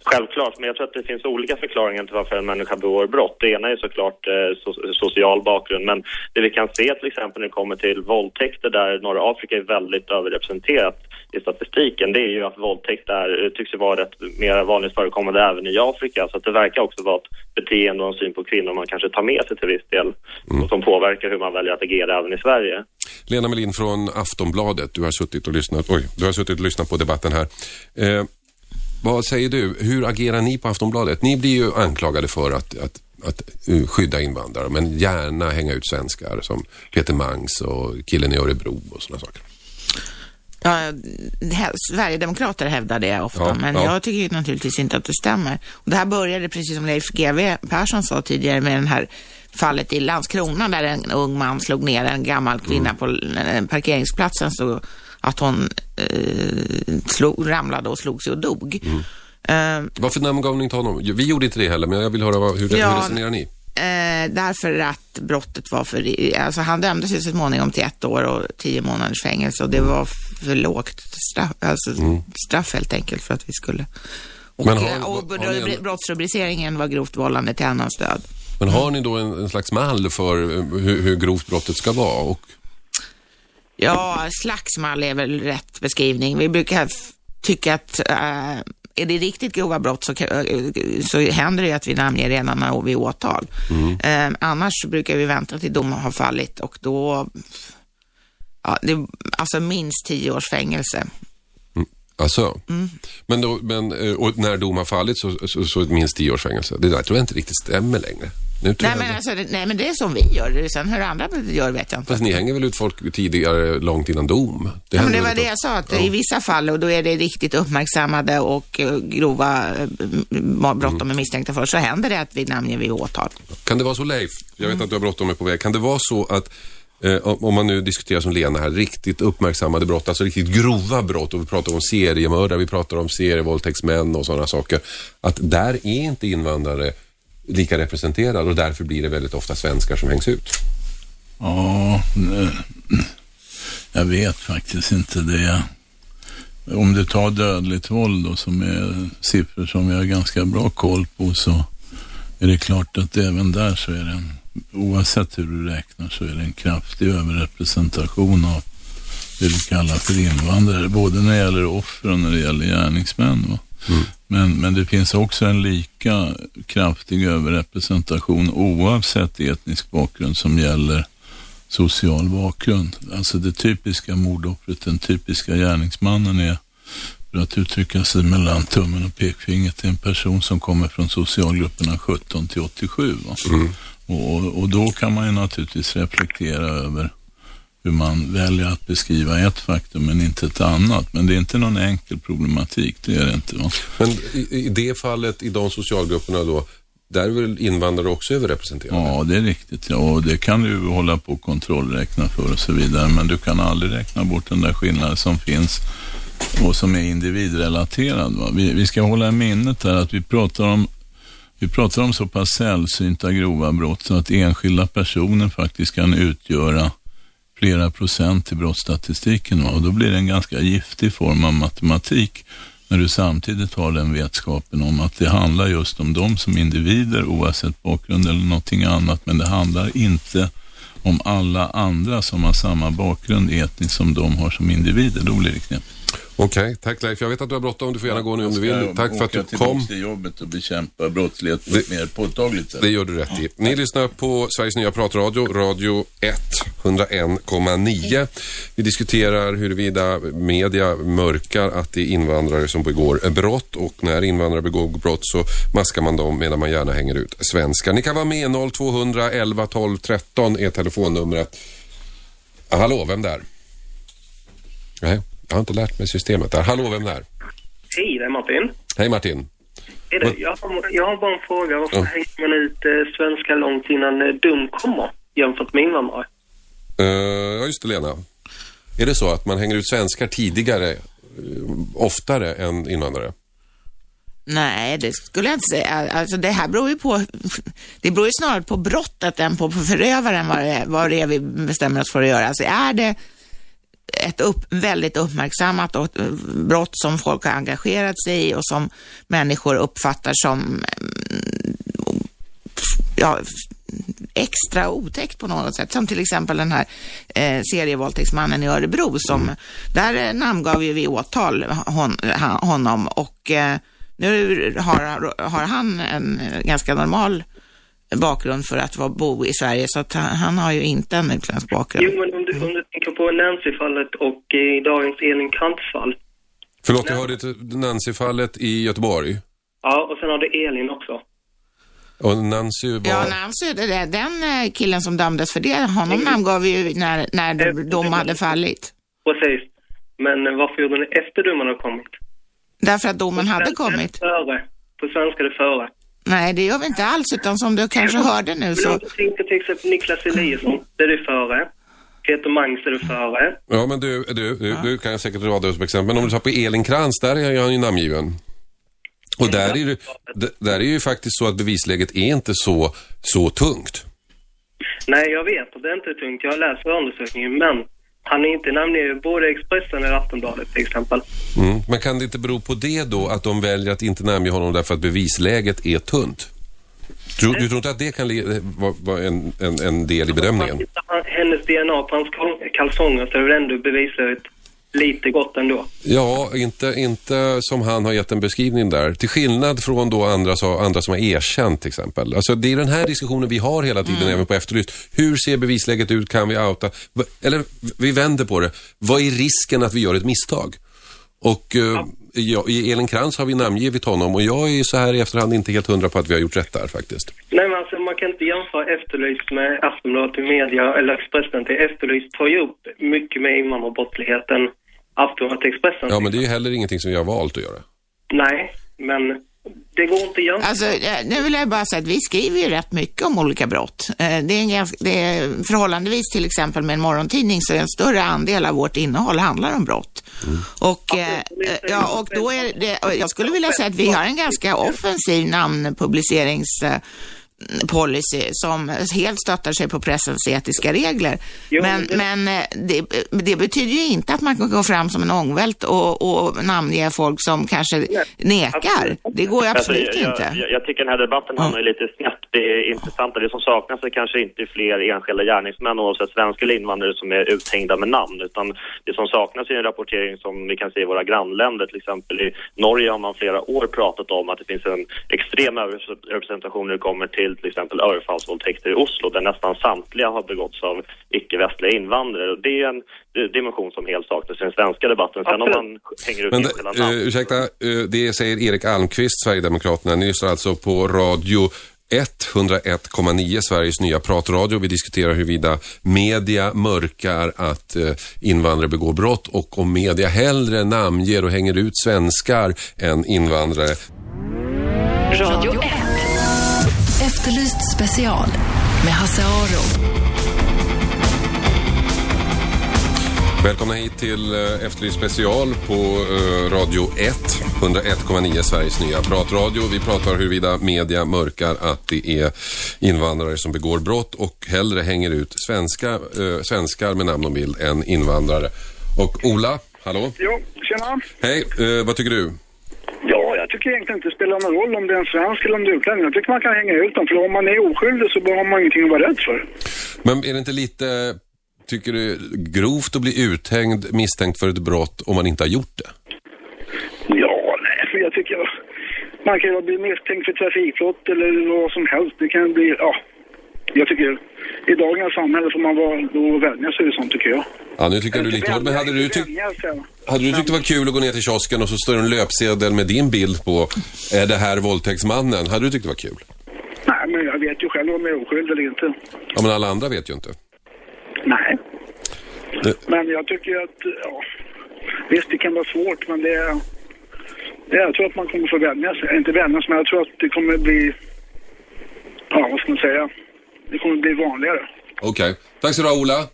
Självklart, men jag tror att det finns olika förklaringar till varför en människa begår brott. Det ena är såklart eh, so social bakgrund, men det vi kan se till exempel när det kommer till våldtäkter där norra Afrika är väldigt överrepresenterat i statistiken, det är ju att våldtäkt eh, tycks ju vara rätt mer vanligt förekommande även i Afrika. Så att det verkar också vara ett beteende och en syn på kvinnor man kanske tar med sig till viss del och som påverkar hur man väljer att agera även i Sverige. Lena Melin från Aftonbladet, du har suttit och lyssnat, oj, du har suttit och lyssnat på debatten här. Eh, vad säger du, hur agerar ni på Aftonbladet? Ni blir ju anklagade för att, att, att uh, skydda invandrare, men gärna hänga ut svenskar som Peter Mangs och killen i Örebro och sådana saker. Ja, Sverigedemokrater hävdar det ofta, Ja, men ja. jag tycker ju naturligtvis inte att det stämmer. Och det här började, precis som Leif GW Persson sa tidigare, med den här fallet i Landskrona där en ung man slog ner en gammal kvinna på eh, parkeringsplatsen så att hon eh, slog, ramlade och slog sig och dog. Eh, Varför namngav ni inte honom? Vi gjorde inte det heller, men jag vill höra vad, hur, Ja. hur resonerar ni? Eh, därför att brottet var för... Alltså han dömdes ju så småningom till ett år och tio månaders fängelse och det var för lågt straff, alltså straff helt enkelt för att vi skulle... Och, Men har- eh, och har ni en- brottsrubriceringen var grovt vållande till annans död. Men har ni då en, en slags mall för eh, hur, hur grovt brottet ska vara? Och, Ja, slagsmål är väl rätt beskrivning. Vi brukar tycka att eh, är det riktigt grova brott så, eh, så händer det att vi namnger redan när vi åtal. Eh, annars brukar vi vänta till dom har fallit och då, ja, det, alltså minst tio års fängelse. Alltså, Mm. men, då, men eh, när dom har fallit så, så, så minst tio års fängelse. Det där tror jag inte riktigt stämmer längre. Nej men, alltså, det, nej men det är som vi gör. Sen hur andra gör vet jag inte. Fast ni hänger väl ut folk tidigare, långt innan dom? Det Ja, men det var det jag sa, att i vissa fall, och då är det riktigt uppmärksammade och eh, grova eh, brott de är misstänkta för, så händer det att vi namnger vid åtal. Kan det vara så Leif, jag vet Mm. att du har bråttom är på väg, kan det vara så att Eh, om om man nu diskuterar som Lena här, riktigt uppmärksammade brott, alltså riktigt grova brott och vi pratar om seriemördare, vi pratar om serievåldtäktsmän och sådana saker, att där är inte invandrare lika representerade och därför blir det väldigt ofta svenskar som hängs ut. Ja, eh, jag vet faktiskt inte det. Om du tar dödligt våld då, som är siffror som vi har ganska bra koll på, så är det klart att även där så är det en, oavsett hur du räknar, så är det en kraftig överrepresentation av det du kallar för invandrare, både när det gäller offer och när det gäller gärningsmän. Va? Men, men det finns också en lika kraftig överrepresentation oavsett etnisk bakgrund som gäller social bakgrund. Alltså det typiska mordoffret, den typiska gärningsmannen är, för att uttrycka sig mellan tummen och pekfingret, en person som kommer från socialgrupperna 17 till 87. Va? Och, och- då kan man ju naturligtvis reflektera över hur man väljer att beskriva ett faktum men inte ett annat. Men det är inte någon enkel problematik, det är det inte. Va? Men i, i det fallet, i de socialgrupperna då, där är väl invandrare också överrepresenterade? Ja, det är riktigt. Ja, och det kan du hålla på och kontrollräkna för och så vidare. Men du kan aldrig räkna bort den där skillnaden som finns och som är individrelaterad. Va? Vi, vi ska hålla i minnet här att vi pratar om vi pratar om så pass sällsynta grova brott så att enskilda personer faktiskt kan utgöra flera procent i brottsstatistiken. Va? Och då blir det en ganska giftig form av matematik när du samtidigt har den vetskapen om att det handlar just om dem som individer oavsett bakgrund eller någonting annat. Men det handlar inte om alla andra som har samma bakgrund etniskt som de har som individer. Då blir det knepigt. Okej, okay, tack Leif. Jag vet att du har bråttom. Du får gärna gå nu om du vill. Tack för att du kom. till jobbet och bekämpa brottslighet på ett mer påtagligt sätt. Det gör du rätt i. Ni lyssnar på Sveriges nya pratradio, Radio 101,9. Vi diskuterar huruvida media mörkar att det är invandrare som begår brott och när invandrare begår brott så maskar man dem medan man gärna hänger ut svenskar. Ni kan vara med 0211 12 13 är telefonnumret. Hallå, vem där? Nej. Jag har inte lärt mig systemet där. Hallå, vem där? Hej, det är Martin. Hej Martin. Är det, jag, har, jag har bara en fråga. Varför ja. hänger man ut eh, svenska långt innan eh, dum kommer jämfört med invandrare? Uh, ja, just det Lena. Är det så att man hänger ut svenskar tidigare, uh, oftare än invandrare? Nej, det skulle jag inte säga. Alltså det här beror ju på, det beror ju snarare på brottet än på förövaren vad det, är, vad det är vi bestämmer oss för att göra. Alltså är det ett upp, väldigt uppmärksammat brott som folk har engagerat sig i och som människor uppfattar som mm, ja, extra otäckt på något sätt. Som till exempel den här eh, serievåldtäktsmannen i Örebro som, mm. där eh, namngav ju vi åtal hon, honom och eh, nu har, har han en ganska normal bakgrund för att vara, bo i Sverige, så att han, han har ju inte en utländsk bakgrund. Jo, men om du, om du tänker på Nancy-fallet och i dagens Elin Krantz-fall. Förlåt, jag hörde Nancy-fallet i Göteborg. Ja, och sen har du Elin också. Och Nancy var... Ja, Nancy, det, det, den eh, killen som dömdes för det, honom mm. namngav vi ju när, när dom hade fallit. Precis. Men varför gjorde ni efter domen har kommit? Därför att domen hade kommit. Före. På svenska är det före. Nej, det gör vi inte alls, utan som du kanske hörde nu så... Jag tänkte till exempel Niklas Eliasson, det är du före. Peter Mangs är du före. Ja, men du, du, du, ja. du kan jag säkert rada som exempel. Men om du tar på Elin Krantz, där är han ju namngiven. Och där är, det, där är ju faktiskt så att bevisläget är inte så, så tungt. Nej, jag vet att det är inte tungt. Jag har läst undersökningen, men han är inte namngiven både Expressen eller Aftonbladet till exempel. Mm. Men kan det inte bero på det då, att de väljer att inte namnge honom därför att bevisläget är tunt? Du, du tror inte att det kan vara va en, en, en, del i bedömningen? Hennes DNA på hans kalsonger så är det ändå bevisläget lite gott ändå. Ja, inte, inte som han har gett en beskrivning där. Till skillnad från då andra, så, andra som har erkänt till exempel. Alltså det är den här diskussionen vi har hela tiden mm. även på Efterlyst. Hur ser bevisläget ut? Kan vi outa? Eller vi vänder på det. Vad är risken att vi gör ett misstag? Och eh, ja. jag, i Elin Krantz har vi namngivit honom och jag är så här i efterhand inte helt hundra på att vi har gjort rätt där faktiskt. Nej men alltså kan inte jämföra Efterlyst med Aftonbladet till media eller Expressen till Efterlyst tar ju upp mycket med invandrarbrottsligheten Aftonbladet Expressen. Ja men det är ju heller ingenting som vi har valt att göra. Nej, men det går inte att jämföra. Alltså, nu vill jag bara säga att vi skriver ju rätt mycket om olika brott. Eh, det är, en ganska, det är förhållandevis till exempel med en morgontidning så är en större andel av vårt innehåll handlar om brott. Mm. Och, eh, ja, och då är det, jag skulle vilja säga att vi har en ganska offensiv namnpublicerings policy som helt stöttar sig på pressens etiska regler. Jo, men det... men eh, det, det, betyder ju inte att man kan gå fram som en ångvält och, och namnge folk som kanske nekar. Det går ju absolut alltså, jag, inte. Jag, jag, tycker den här debatten mm. hamnar lite snett. Det är intressant. Det som saknas är kanske inte fler enskilda gärningsmän oavsett svenska eller invandrare som är uthängda med namn. Utan det som saknas är en rapportering som vi kan se i våra grannländer. Till exempel i Norge har man flera år pratat om att det finns en extrem överrepresentation när det kommer till till till exempel överfallsvåldtäkter i Oslo där nästan samtliga har begåtts av icke-västliga invandrare. Och det är en dimension som helt saknas i den svenska debatten. Sen om man hänger ut Men. Uh, ursäkta, uh, det säger Erik Almqvist, Sverigedemokraterna. Ni lyssnar alltså på radio 101,9 Sveriges nya pratradio. Vi diskuterar huruvida media mörkar att eh, invandrare begår brott och om media hellre namnger och hänger ut svenskar än invandrare. Radio 1. Efterlyst special med Hasse Aro. Välkomna hit till eh, Efterlyst special på eh, Radio 1, 101,9 Sveriges nya pratradio. Vi pratar huruvida media mörkar att det är invandrare som begår brott och hellre hänger ut svenska, eh, svenskar med namn och bild än invandrare. Och Ola, hallå? Jo, tjena. Hej, vad tycker du? Ja, jag tycker egentligen inte det spelar någon roll om det är en svensk eller om det är utlänning. Jag tycker man kan hänga ut dem, för om man är oskyldig så har man ingenting att vara rädd för. Men är det inte lite, tycker du, grovt att bli uthängd misstänkt för ett brott om man inte har gjort det? Ja, nej, för jag tycker man kan ju bli misstänkt för trafikbrott eller vad som helst. Det kan bli, ja. Jag tycker i dagens samhälle får man vara då vänja sig vid sånt tycker jag. Ja, nu tycker jag du är lite hård, men hade du tyckt Hade du tyckt det var kul att gå ner till kiosken och så står det en löpsedel med din bild på Är det här våldtäktsmannen? Hade du tyckt det var kul? Nej, men jag vet ju själv om jag är oskyldig eller inte. Ja, men alla andra vet ju inte. Nej. Det- Men jag tycker att, ja, visst det kan vara svårt men det är, det jag tror att man kommer få vänja sig, inte vänja sig men jag tror att det kommer bli, ja vad ska man säga, det kommer bli vanligare. Okej. Tack så du ha, Ola.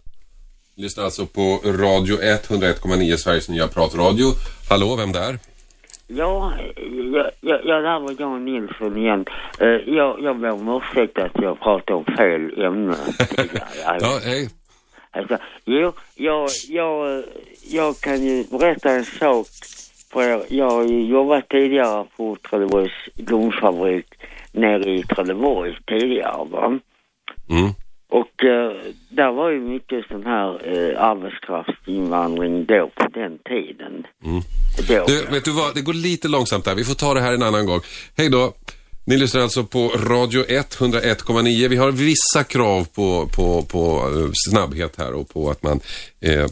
Lyssnar alltså på Radio 1, 101,9 Sveriges nya pratradio. Hallå, vem där? Ja, ja, ja, ja där var Jan Nilsson igen. Eh, jag, jag ber om ursäkt att jag pratade om fel ämne. Ja, hej. Alltså, jo, jag, jag, jag kan ju berätta en sak för er. Jag har ju jobbat tidigare på Trelleborgs gomfabrik nere i Trelleborg tidigare va. Mm. Och eh, där var ju mycket sån här eh, arbetskraftsinvandring då på den tiden. Mm. Då. Du, vet du vad? Det går lite långsamt där. Vi får ta det här en annan gång. Hej då. Ni lyssnar alltså på Radio 1, 101,9. Vi har vissa krav på, på, på eh, snabbhet här och på att man eh,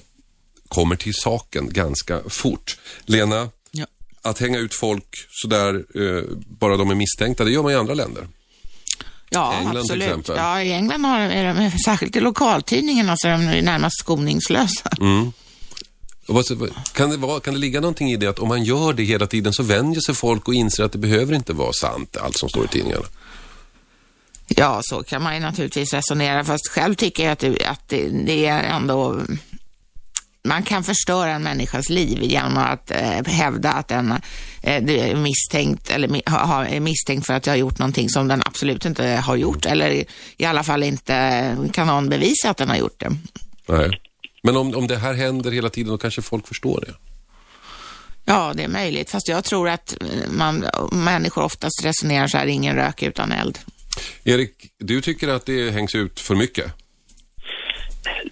kommer till saken ganska fort. Lena, Ja. att hänga ut folk sådär, eh, bara de är misstänkta, det gör man i andra länder. Ja, England till absolut. exempel. Ja, i England har är de, särskilt i lokaltidningarna, så är de närmast skoningslösa. Mm. Vad- kan, det vara, kan det ligga någonting i det att om man gör det hela tiden så vänjer sig folk och inser att det behöver inte vara sant, allt som står i tidningarna? Ja, så kan man ju naturligtvis resonera, fast själv tycker jag att det, att det, det är ändå... Man kan förstöra en människas liv genom att eh, hävda att den eh, är misstänkt, eller ha, är misstänkt för att jag har gjort någonting som den absolut inte har gjort, eller i, i alla fall inte kan någon bevisa att den har gjort det. Nej. Men om, om det här händer hela tiden, då kanske folk förstår det. Ja, det är möjligt, fast jag tror att man, människor oftast resonerar så här, ingen rök utan eld. Erik, du tycker att det hängs ut för mycket?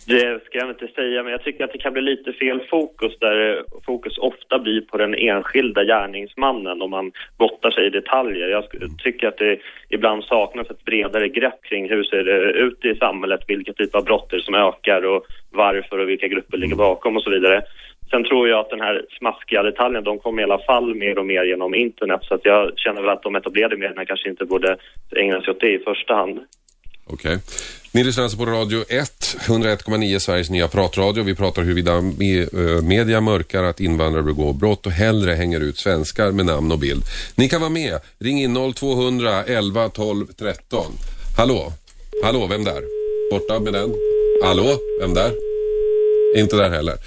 Det ska jag inte säga, men jag tycker att det kan bli lite fel fokus där eh, fokus ofta blir på den enskilda gärningsmannen om man bottar sig i detaljer. Jag tycker att det ibland saknas ett bredare grepp kring hur ser det ut i samhället, vilka typer av brott det som ökar och varför och vilka grupper ligger bakom och så vidare. Sen tror jag att den här smaskiga detaljen, de kommer i alla fall mer och mer genom internet så att jag känner väl att de etablerade medierna kanske inte borde ägna sig åt det i första hand. Okej. Ni lyssnar alltså på Radio 1, 101,9 Sveriges nya pratradio. Vi pratar huruvida eh, media mörkar att invandrare begår brott och hellre hänger ut svenskar med namn och bild. Ni kan vara med. Ring in 0200 11 12 13. Hallå? Hallå, vem där? Borta med den. Hallå, vem där? Inte där heller.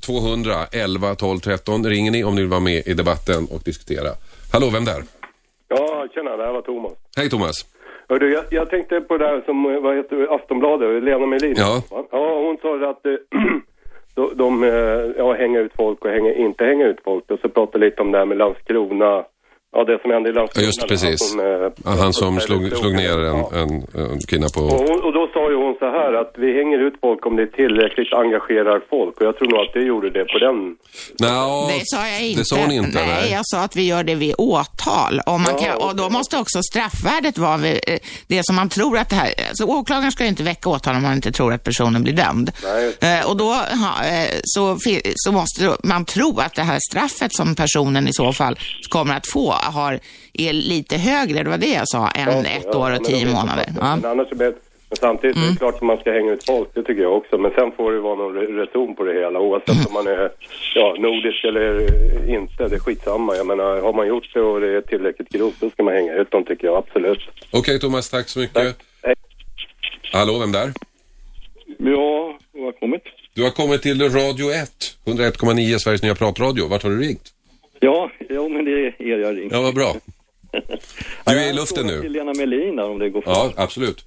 0200 11 12 13 ringer ni om ni vill vara med i debatten och diskutera. Hallå, vem där? Ja, tjena, det här var Thomas. Hej Thomas. Hördu, jag, jag tänkte på det där som, eh, vad heter det, Aftonbladet, Lena Melin. Ja. Ja, hon sa att eh, de, de eh, ja, hänger ut folk och hänger, inte hänger ut folk. Och så pratade lite om det här med Landskrona. Ja, det som hände i Ja, Landskrona. just precis. Han, eh, Ja, Han som slog, slog ner en, en, en kvinna och, på... hon, och då sa ju hon så här att vi hänger ut folk om det tillräckligt engagerar folk. Och jag tror nog att det gjorde det på den. Nå, Det sa jag inte. Det sa hon inte, nej, nej. jag sa att vi gör det vid åtal. Och, man Ja, kan, och då måste också straffvärdet vara vid, eh, det som man tror att det här... Alltså, åklagaren ska ju inte väcka åtal om man inte tror att personen blir dömd. Nej, Eh, och då eh, så, så måste man tro att det här straffet som personen i så fall kommer att få har, är lite högre, det var det jag sa, än ett Ja, år och tio jag månader. Ja. Men, annars är det, men samtidigt är det klart att man ska hänga ut folk, det tycker jag också. Men sen får det vara någon re- reson på det hela oavsett om man är ja, nordisk eller inte. Det är skitsamma. Jag menar, har man gjort det och det är tillräckligt grovt då ska man hänga ut dem tycker jag absolut. Okej Thomas, tack så mycket. Hallå, vem där? Ja, vad har kommit? Du har kommit till Radio 1, 101,9 Sveriges nya pratradio. Vart har du ringt? Ja, ja men det är er jag ringt. Ja, vad bra. Du är i luften nu. till Lena Melin där om det går Ja, absolut.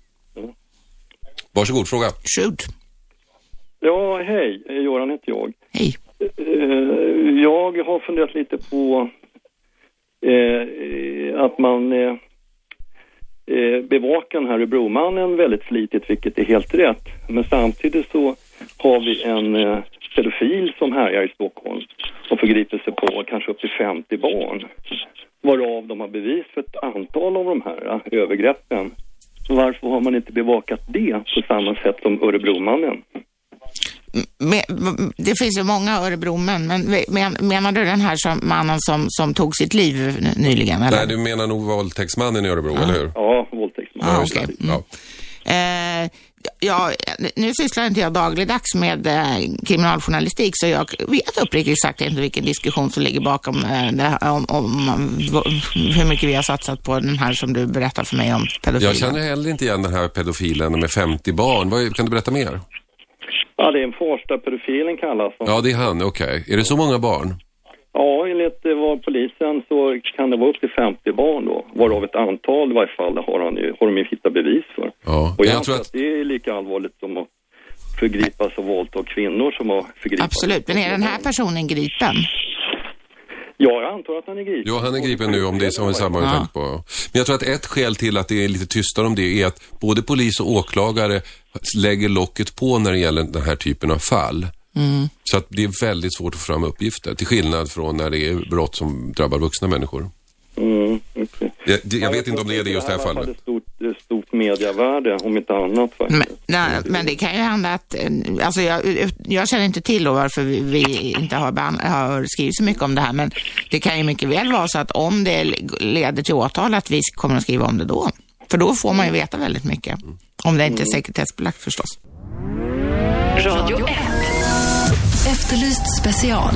Varsågod, fråga. Shoot. Ja, hej. Eh, Göran heter jag. Hej. Jag har funderat lite på eh, att man eh, eh, bevakar den här Örebromannen väldigt flitigt, vilket är helt rätt. Men samtidigt så har vi en eh, pedofil som härjar i Stockholm och förgriper sig på kanske upp till 50 barn. Varav de har bevis för ett antal av de här övergreppen. Varför har man inte bevakat det på samma sätt som Örebromannen? Det finns ju många Örebromän, men men- menar du den här som, mannen som, som tog sitt liv nyligen? Eller? Nej, du menar nog våldtäktsmannen i Örebro, eller hur? Ja, våldtäktsmannen. Ah, okej. Ja. Eh, ja, nu sysslar inte jag dagligdags med eh, kriminaljournalistik så jag vet uppriktigt sagt inte vilken diskussion som ligger bakom eh, det om, om, hur mycket vi har satsat på den här som du berättar för mig om pedofilen. Jag känner heller inte igen den här pedofilen med 50 barn. Vad, kan du berätta mer? Ja, det är en Farsta-pedofilen kallas han. Ja, det är han, okej. Är det så många barn? Ja, enligt eh, vad polisen så kan det vara upp till 50 barn då, varav ett antal i varje fall har, han ju, har de ju hittat bevis för. Ja, Och jag, jag tror att... det är lika allvarligt som att förgripas och våldta kvinnor som har förgripit Absolut, men är den här personen gripen? Ja, jag antar att han är gripen. Ja, han är gripen nu om det är som vi tänkt på. Men jag tror att ett skäl till att det är lite tystare om det är att både polis och åklagare lägger locket på när det gäller den här typen av fall. Mm. Så att det är väldigt svårt att få fram uppgifter, till skillnad från när det är brott som drabbar vuxna människor. Mm. Jag, det- jag vet inte om det är det just det här Det här fallet. hade stort, eh, stort mediavärde, om inte annat faktiskt. Men, nej, men det kan ju hända att, eh, alltså jag, jag känner inte till då varför vi, vi inte har, har skrivit så mycket om det här, men det kan ju mycket väl vara så att om det leder till åtal att vi kommer att skriva om det då. För då får man ju veta väldigt mycket. Om det inte är sekretessbelagt förstås. Radio 1. Efterlyst special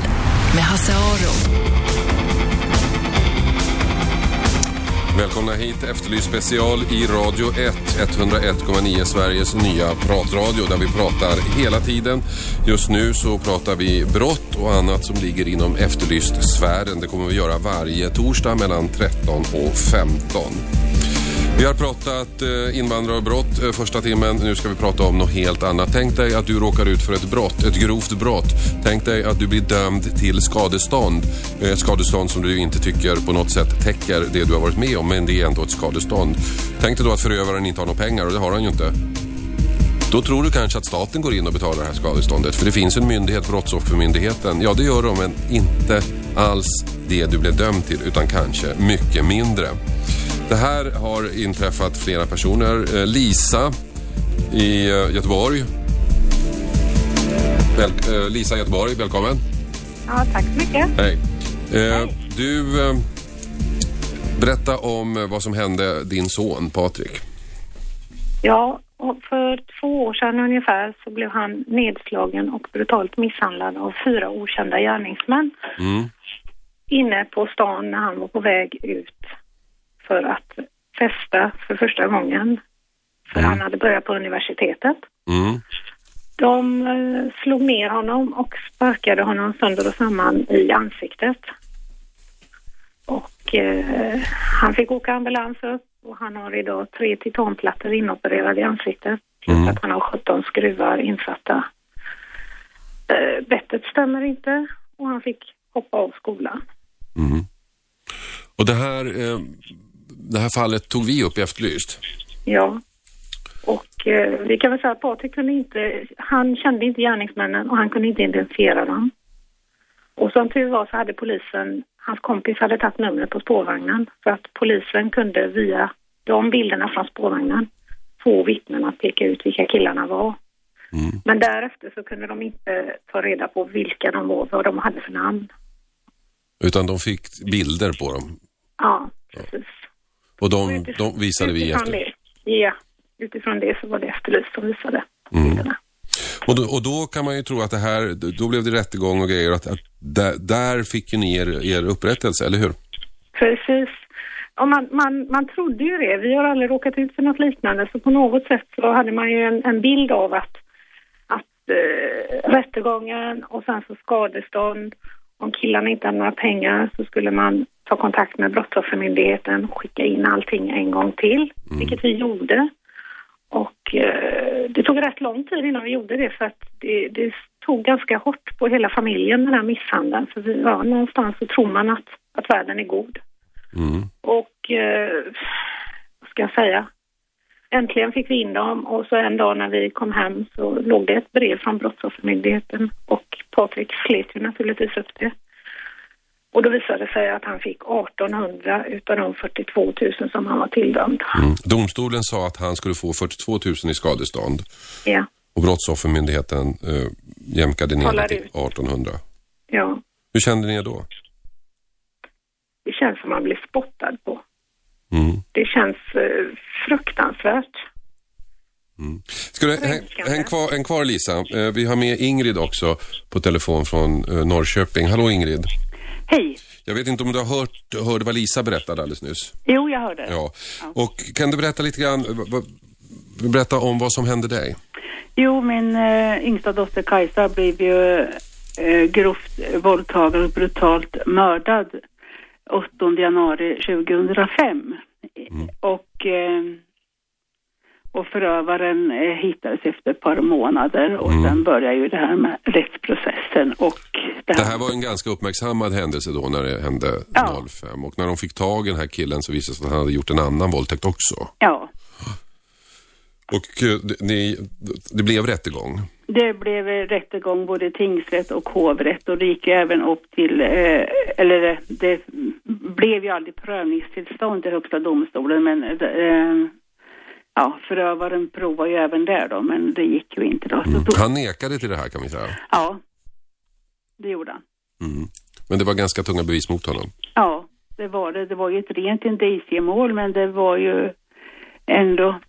med Hasse Aro. Välkomna hit, Efterlyst special i Radio 1, 101,9 Sveriges nya pratradio där vi pratar hela tiden. Just nu så pratar vi brott och annat som ligger inom Efterlyst-sfären. Det kommer vi göra varje torsdag mellan 13 och 15. Vi har pratat invandrare invandrarbrott brott första timmen. Nu ska vi prata om något helt annat. Tänk dig att du råkar ut för ett brott, ett grovt brott. Tänk dig att du blir dömd till skadestånd. Ett skadestånd som du inte tycker på något sätt täcker det du har varit med om, men det är ändå ett skadestånd. Tänk dig då att förövaren inte har några pengar och det har han ju inte. Då tror du kanske att staten går in och betalar det här skadeståndet. För det finns en myndighet, Brottsoffermyndigheten. Ja, det gör de, men inte alls det du blev dömd till, utan kanske mycket mindre. Det här har inträffat flera personer. Eh, Lisa i eh, Göteborg. Väl, eh, Lisa i Göteborg, välkommen. Ja, tack så mycket. Hej. Eh, du, berätta om vad som hände din son Patrik. Ja, och för två år sedan ungefär så blev han nedslagen och brutalt misshandlad av fyra okända gärningsmän Mm. inne på stan när han var på väg ut för att festa för första gången. För han hade börjat på universitetet. Mm. De eh, slog ner honom och sparkade honom sönder och samman i ansiktet. Och eh, han fick åka ambulans upp och han har idag tre titanplattor inopererade i ansiktet. Plus att han har 17 skruvar insatta. Eh, bettet stämmer inte och han fick hoppa av skolan. Mm. Och det här, eh, det här fallet tog vi upp i Efterlyst. Ja. Och eh, vi kan väl säga att Patrik kunde inte, han kände inte gärningsmännen och han kunde inte identifiera dem. Och som tur var så hade polisen, hans kompis hade tagit numret på spårvagnen så att polisen kunde via de bilderna från spårvagnen få vittnen att peka ut vilka killarna var. Men därefter så kunde de inte ta reda på vilka de var, vad de hade för namn. Utan de fick bilder på dem. Ja, precis. Och de, de visade vi efter. det, ja, utifrån det så var det Efterlyst som visade. Mm. Och, då, och då kan man ju tro att det här, då blev det rättegång och grejer. Att, att där, där fick ju ni er, er upprättelse, eller hur? Precis. Och man, man, man trodde ju det. Vi har aldrig råkat ut för något liknande. Så på något sätt så hade man ju en, en bild av att eh, rättegången och sen så skadestånd. Om killarna inte hade några pengar så skulle man ta kontakt med Brottsoffermyndigheten och skicka in allting en gång till, vilket vi gjorde. Och eh, det tog rätt lång tid innan vi gjorde det för att det, det tog ganska hårt på hela familjen den här misshandeln. För vi, ja, någonstans så tror man att, att världen är god. Och eh, vad ska jag säga? Äntligen fick vi in dem och så en dag när vi kom hem så låg det ett brev från Brottsoffermyndigheten och Patrik slet ju naturligtvis upp det. Och då visade det sig att han fick 1800 utav de 42 000 som han var tilldömd. Mm. Domstolen sa att han skulle få 42 000 i skadestånd Ja, och Brottsoffermyndigheten eh, jämkade ner det till ut. 1800. ja. Hur kände ni er då? Det känns som man blir spottad på. Mm. Det känns eh, fruktansvärt. Ska du, häng, häng, kvar, häng kvar Lisa. Eh, vi har med Ingrid också på telefon från eh, Norrköping. Hallå Ingrid. Hej. Jag vet inte om du har hört, hörde vad Lisa berättade alldeles nyss? Jo, jag hörde. Ja. Och kan du berätta lite grann, v- berätta om vad som hände dig? Jo, min eh, yngsta dotter Kajsa blev ju eh, grovt våldtagen och brutalt mördad 8 januari 2005. Och, eh, och förövaren eh, hittades efter ett par månader och sen började ju det här med rättsprocessen och det Det här. här var en ganska uppmärksammad händelse då när det hände 05 och när de fick tag i den här killen så visade det sig att han hade gjort en annan våldtäkt också. Ja, Och eh, det, ni, det blev rättegång. det blev eh, rättegång både tingsrätt och hovrätt och det gick ju även upp till, eh, eller det, blev ju aldrig prövningstillstånd i Högsta domstolen men ja, förövaren provar ju även där då men det gick ju inte då. Mm. Han nekade till det här kan vi säga. ja, det gjorde han. Mm. Men det var ganska tunga bevis mot honom. Ja, det var det. Det var ju ett rent indiciemål men det var ju ändå,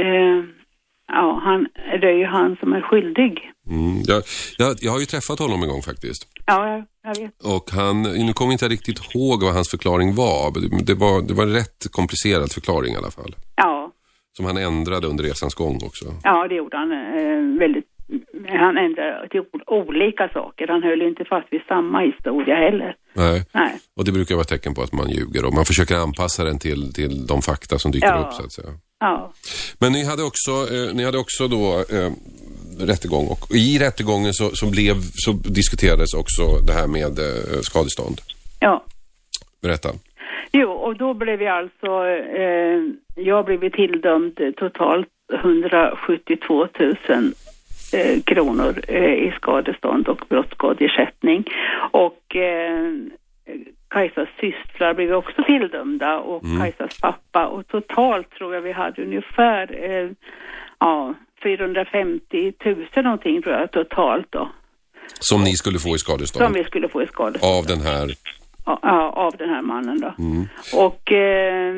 eh, ja, han, det är ju han som är skyldig. Mm. Jag, jag, jag har ju träffat honom en gång faktiskt. Ja, jag, jag vet. Och han, nu kommer jag inte riktigt ihåg vad hans förklaring var. men Det var, det var en rätt komplicerad förklaring i alla fall. Ja, Som han ändrade under resans gång också. Ja, det gjorde han eh, väldigt. Han ändrade till olika saker. Han höll inte fast vid samma historia heller. Nej. Nej. Och det brukar vara tecken på att man ljuger och man försöker anpassa den till, till de fakta som dyker Ja. upp så att säga. Ja, Men ni hade också, eh, ni hade också då eh, rättegång och i rättegången så, så, blev, så diskuterades också det här med eh, skadestånd. ja. Berätta. Jo, och då blev jag alltså, eh, jag blev tilldömd totalt 172 000 eh, kronor eh, i skadestånd och brottsskadeersättning. Och eh, Kajsas systrar blev också tilldömda och Mm. Kajsas pappa och totalt tror jag vi hade ungefär eh, ja, 450 000 någonting tror jag totalt då. Som ni skulle få i Som skadestånd. vi skulle få i skadestånd. Av den här. Ja, av den här mannen då. Mm. Och eh,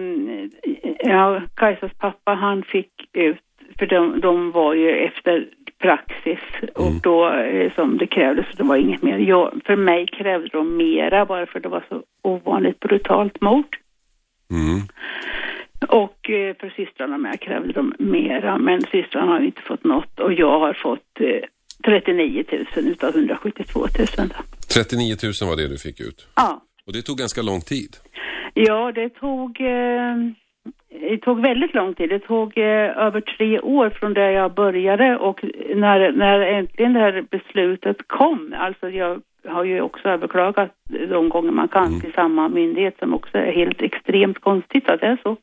ja, Kajsas pappa han fick ut, för de, de var ju efter praxis och då eh, som det krävdes, det var inget mer. Jag, för mig krävde de mera bara för det var så ovanligt brutalt mord. Mm. Och eh, för systrarna med krävde de mera, men systrarna har ju inte fått något och jag har fått eh, 39 000 utav 172 000. Då. 39 000 var det du fick ut. Ja. Och det tog ganska lång tid. Ja, det tog, eh, det tog väldigt lång tid. Det tog eh, över tre år från där jag började och när, när äntligen det här beslutet kom, alltså jag har ju också överklagat de gånger man kan till samma myndighet som också är helt extremt konstigt att det är så.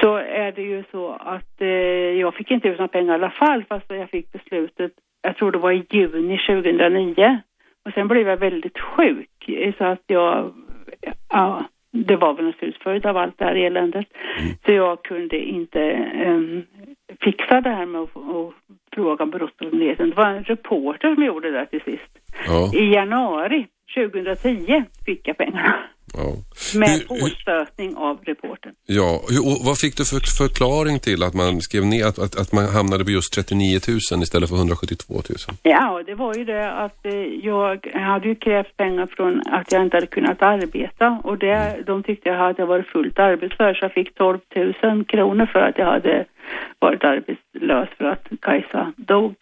Så är det ju så att eh, jag fick inte ut några pengar i alla fall fast jag fick beslutet, jag tror det var i juni 2009. Och sen blev jag väldigt sjuk så att jag, ja, det var väl naturligtvis följd av allt det här eländet. Så jag kunde inte em, fixa det här med att, att fråga Brottsmyndigheten. Det var en reporter som gjorde det till sist. Ja. I januari 2010 fick jag pengarna. Ja. Med påstötning av reportern. Ja, och vad fick du för förklaring till att man skrev ner att, att, att man hamnade på just 39 000 istället för 172 000? Ja, det var ju det att eh, jag hade ju krävt pengar från att jag inte hade kunnat arbeta och det, de tyckte jag hade varit fullt arbetsför så jag fick 12 000 kronor för att jag hade varit arbetslös för att Kajsa dog.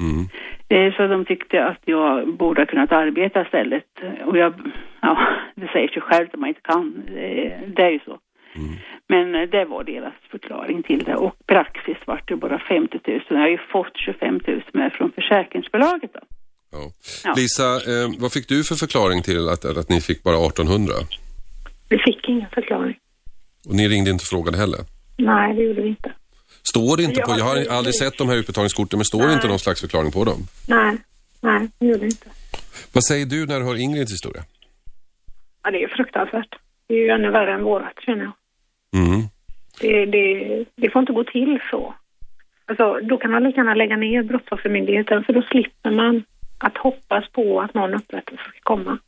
Mm. Eh, Så de tyckte att jag borde ha kunnat arbeta istället. Och jag, ja, det säger sig självt att man inte kan. Eh, Det är ju så. Men eh, det var deras förklaring till det. Och praxis var det bara 50 000. Jag har ju fått 25 000 med från försäkringsbolaget då. Ja. Lisa, eh, vad fick du för förklaring till att, att ni fick bara 1800? Vi fick ingen förklaring. Och ni ringde inte och frågade heller? Nej, det gjorde vi inte. Står det inte Ja, på, jag har aldrig sett de här utbetalningskorten, men står det inte någon slags förklaring på dem? Nej, nej, det gjorde inte. Vad säger du när du hör Ingrids historia? Ja, det är fruktansvärt. Det är ju ännu värre än vårat, känner jag. Mm. Det, det, det får inte gå till så. Alltså, då kan man lika gärna lägga ner Brottsoffermyndigheten för då slipper man att hoppas på att någon upprättelse ska komma.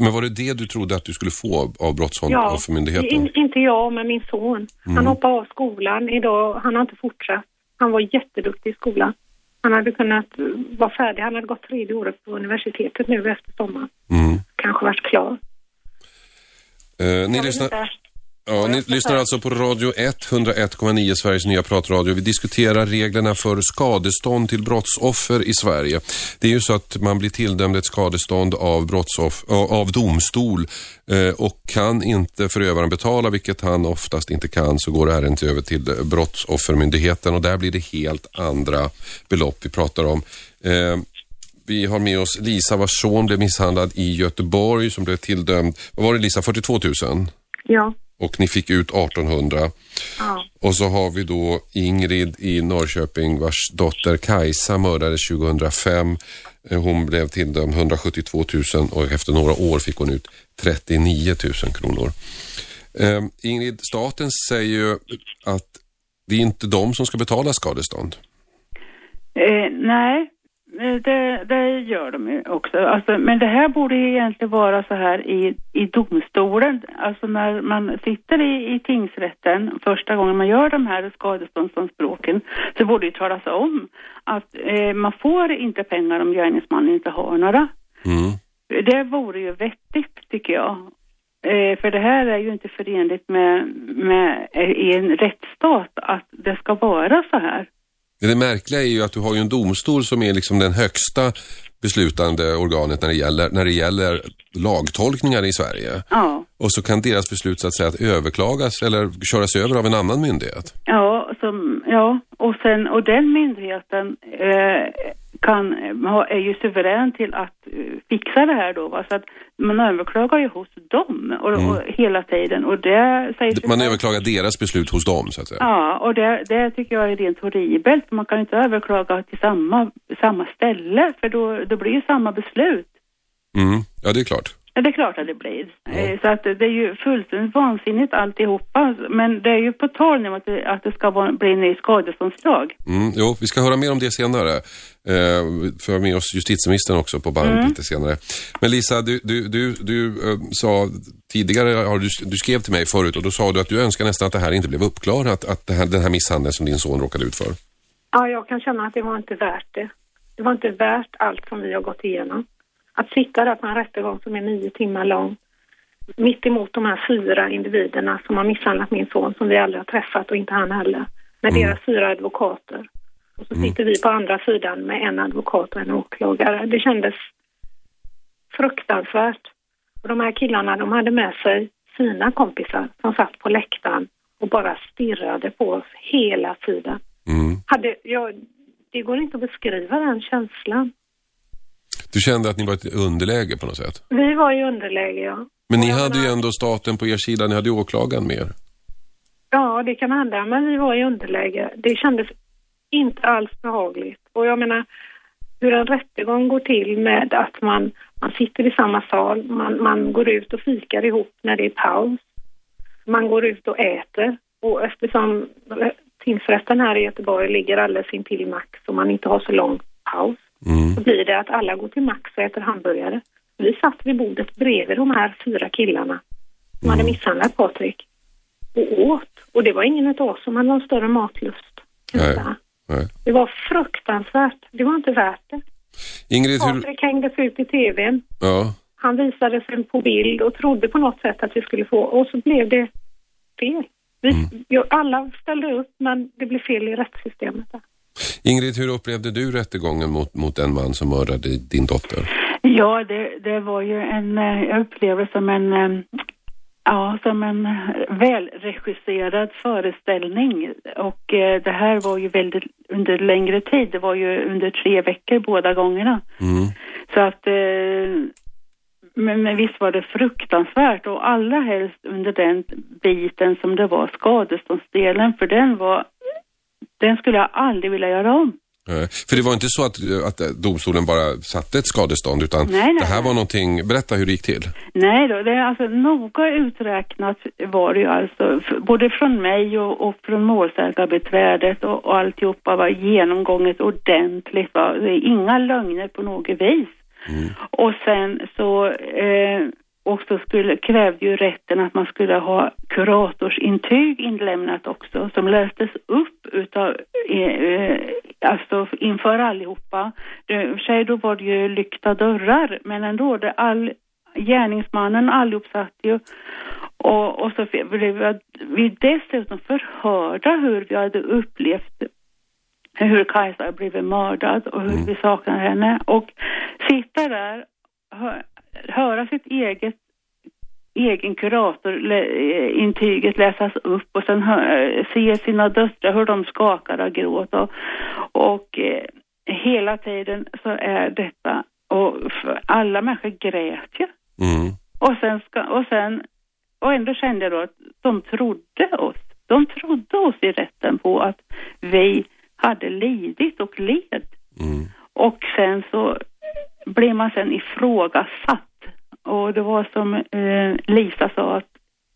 Men var det det du trodde att du skulle få av Ja, Brottsoffermyndigheten? in, inte jag, men min son. Han Mm. hoppade av skolan idag. Han har inte fortsatt. Han var jätteduktig i skolan. Han hade kunnat vara färdig. Han hade gått tredje året på universitetet nu efter sommaren. Mm. Kanske varit klar. Eh, ni lyssnar, inte. Ja, ni lyssnar alltså på Radio 101,9, Sveriges nya pratradio. Vi diskuterar reglerna för skadestånd till brottsoffer i Sverige. Det är ju så att man blir tilldömd ett skadestånd av, brottsoff, av av domstol eh, och kan inte förövaren betala, vilket han oftast inte kan, så går ärendet över till eh, Brottsoffermyndigheten och där blir det helt andra belopp vi pratar om. Eh, vi har med oss Lisa vars son blev misshandlad i Göteborg som blev tilldömd, vad var det Lisa, 42 000? Ja. Och ni fick ut 1800. ja. Och så har vi då Ingrid i Norrköping vars dotter Kajsa mördades 2005. Eh, Hon blev tilldömd 172 000 och efter några år fick hon ut 39 000 kronor. Eh, Ingrid, staten säger ju att det är inte de som ska betala skadestånd. Eh, nej, det, det gör de ju också. Alltså, men det här borde ju egentligen vara så här i, i domstolen. Alltså när man sitter i, i tingsrätten första gången man gör de här skadeståndsanspråken så borde det talas om att eh, man får inte pengar om gärningsmannen inte har några. Det vore ju vettigt tycker jag. Eh, för det här är ju inte förenligt med, med eh, i en rättsstat att det ska vara så här. Det märkliga är ju att du har ju en domstol som är liksom den högsta beslutande organet när det gäller, när det gäller lagtolkningar i Sverige. Ja. Och så kan deras beslut så att säga att överklagas eller köras över av en annan myndighet. Ja, som, ja. Och, sen, och den myndigheten eh, kan, är ju suverän till att eh, fixa det här då. Va? Så att man överklagar ju hos dem och, Mm. och hela tiden. Och det säger Man överklagar deras beslut hos dem så att säga. Ja, och det, det tycker jag är rent horribelt. Man kan inte överklaga till samma, samma ställe för då, då blir ju samma beslut. Mm. Ja, det är klart. Ja, det är klart att det blir. Eh, Så att det är ju fullständigt vansinnigt alltihopa. Men det är ju på tal nu att det, att det ska bli en ny skadeståndslag. Mm, jo, vi ska höra mer om det senare. Eh, för med oss justitieministern också på band Mm. lite senare. Men Lisa, du, du, du, du eh, sa tidigare, har du, du skrev till mig förut och då sa du att du önskar nästan att det här inte blev uppklarat, att det här, den här misshandeln som din son råkade ut för. Ja, jag kan känna att det var inte värt det. Det var inte värt allt som vi har gått igenom. Att sitta där på en rättegång som är nio timmar lång, mitt emot de här fyra individerna som har misshandlat min son, som vi aldrig har träffat och inte han heller, med deras fyra advokater. Och så sitter vi på andra sidan med en advokat och en åklagare. Det kändes fruktansvärt. Och de här killarna, de hade med sig sina kompisar som satt på läktaren och bara stirrade på oss hela tiden. Hade, jag, det går inte att beskriva den känslan. Du kände att ni var i ett underläge på något sätt. Vi var i underläge, ja. Men ni hade ju ändå staten på er sida, ni hade ju åklagaren med er. Ja, det kan hända, men vi var i underläge. Det kändes inte alls behagligt. Och jag menar, hur en rättegång går till med att man, man sitter i samma sal, man, man går ut och fikar ihop när det är paus. Man går ut och äter. Och eftersom tingsrätten här i Göteborg ligger alldeles intill Max och man inte har så lång paus, så blir det att alla går till Max och äter hamburgare. Vi satt vid bordet bredvid de här fyra killarna som hade misshandlat Patrik och åt. Och det var ingen av oss som hade någon större matlust. Nej. Nej. Det var fruktansvärt. Det var inte värt det. Ingrid, hur... Patrik hängdes ut i tvn. Ja. Han visades en på bild och trodde på något sätt att vi skulle få, och så blev det fel. Vi, Mm. alla ställde upp men det blev fel i rättssystemet. Där. Ingrid, hur upplevde du rättegången mot, mot den man som mördade din dotter? Ja, det, det var ju en, eh, jag upplevde som en, eh, ja, som en välregisserad föreställning. Och eh, det här var ju väldigt under längre tid. Det var ju under tre veckor båda gångerna. Mm. Så att, eh, men, men visst var det fruktansvärt och allra helst under den biten som det var skadeståndsdelen, för den var, den skulle jag aldrig vilja göra om. För det var inte så att, att domstolen bara satte ett skadestånd utan Nej, nej, det här nej. var någonting, berätta hur det gick till. Nej då, det är alltså noga uträknat var det ju alltså, både från mig och, och från målsägarbiträdet och, och alltihopa var genomgånget ordentligt. Va? Inga lögner på något vis. Och sen så, eh, och så skulle, krävde ju rätten att man skulle ha kuratorsintyg inlämnat också som lästes upp utav, eh, alltså inför allihopa. I och för sig då var det ju lyckta dörrar, men ändå, det all, gärningsmannen allihop satt ju och, och så blev vi, dessutom förhörda hur vi hade upplevt hur Kajsa blivit mördad och hur vi saknar henne. Och sitta där, höra sitt eget egen kurator lä, eh, läsas upp och sen hö, se sina döttrar hur de skakar av gråt och, och eh, hela tiden så är detta och för alla människor grät ju. Mm. Och sen, ska, och sen, och ändå kände jag då att de trodde oss. De trodde oss i rätten på att vi hade lidit och led. Och sen så blev man sen ifrågasatt. Och det var som eh, Lisa sa att,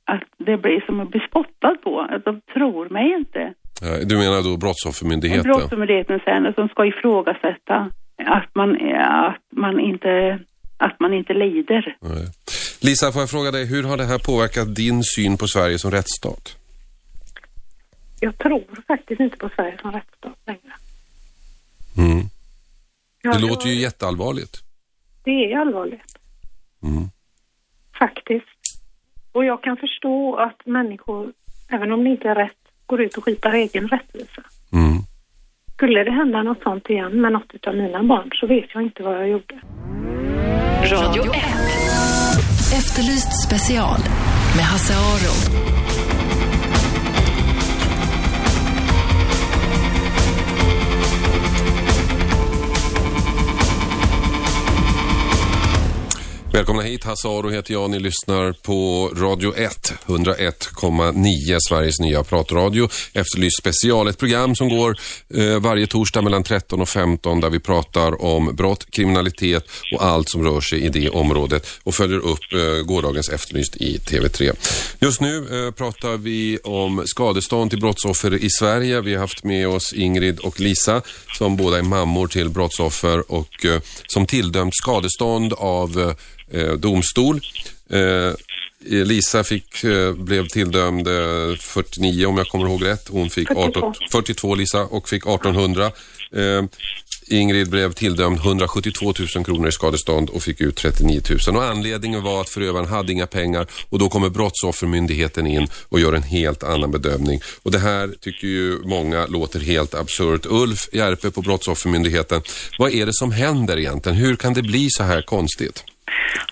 att det blir som att bli spottad på. Att de tror mig inte. Du menar då Brottsoffermyndigheten? Brottsmyndigheten sen som ska ifrågasätta att man, att man inte att man inte lider. Lisa, får jag fråga dig, hur har det här påverkat din syn på Sverige som rättsstat? Jag tror faktiskt inte på Sverige som rättsstat längre. Mm. Ja, Det det låter ju jätteallvarligt. Det är allvarligt. Mm. Faktiskt. Och jag kan förstå att människor, även om det inte är rätt, går ut och skipar egen rättvisa. Mm. Skulle det hända något sånt igen med något av mina barn så vet jag inte vad jag gjorde. Radio 1. Efterlyst special med Hasse Aro. Välkomna hit, Hasse Aro heter jag. Ni lyssnar på Radio 1, 101,9, Sveriges nya pratradio. Efterlyst special, ett program som går eh, varje torsdag mellan 13 och 15 där vi pratar om brott, kriminalitet och allt som rör sig i det området och följer upp eh, gårdagens Efterlyst i TV3. Just nu eh, pratar vi om skadestånd till brottsoffer i Sverige. Vi har haft med oss Ingrid och Lisa som båda är mammor till brottsoffer och eh, som tilldömt skadestånd av eh, eh, eh, domstol. Eh, Lisa fick, eh, blev tilldömd eh, 49 om jag kommer ihåg rätt. Hon fick 18, 42 Lisa och fick 1800. Eh, Ingrid blev tilldömd 172 000 kronor i skadestånd och fick ut 39 000. Och anledningen var att förövaren hade inga pengar och då kommer Brottsoffermyndigheten in och gör en helt annan bedömning. Och det här tycker ju många låter helt absurt. Ulf Järpe på Brottsoffermyndigheten, vad är det som händer egentligen? Hur kan det bli så här konstigt?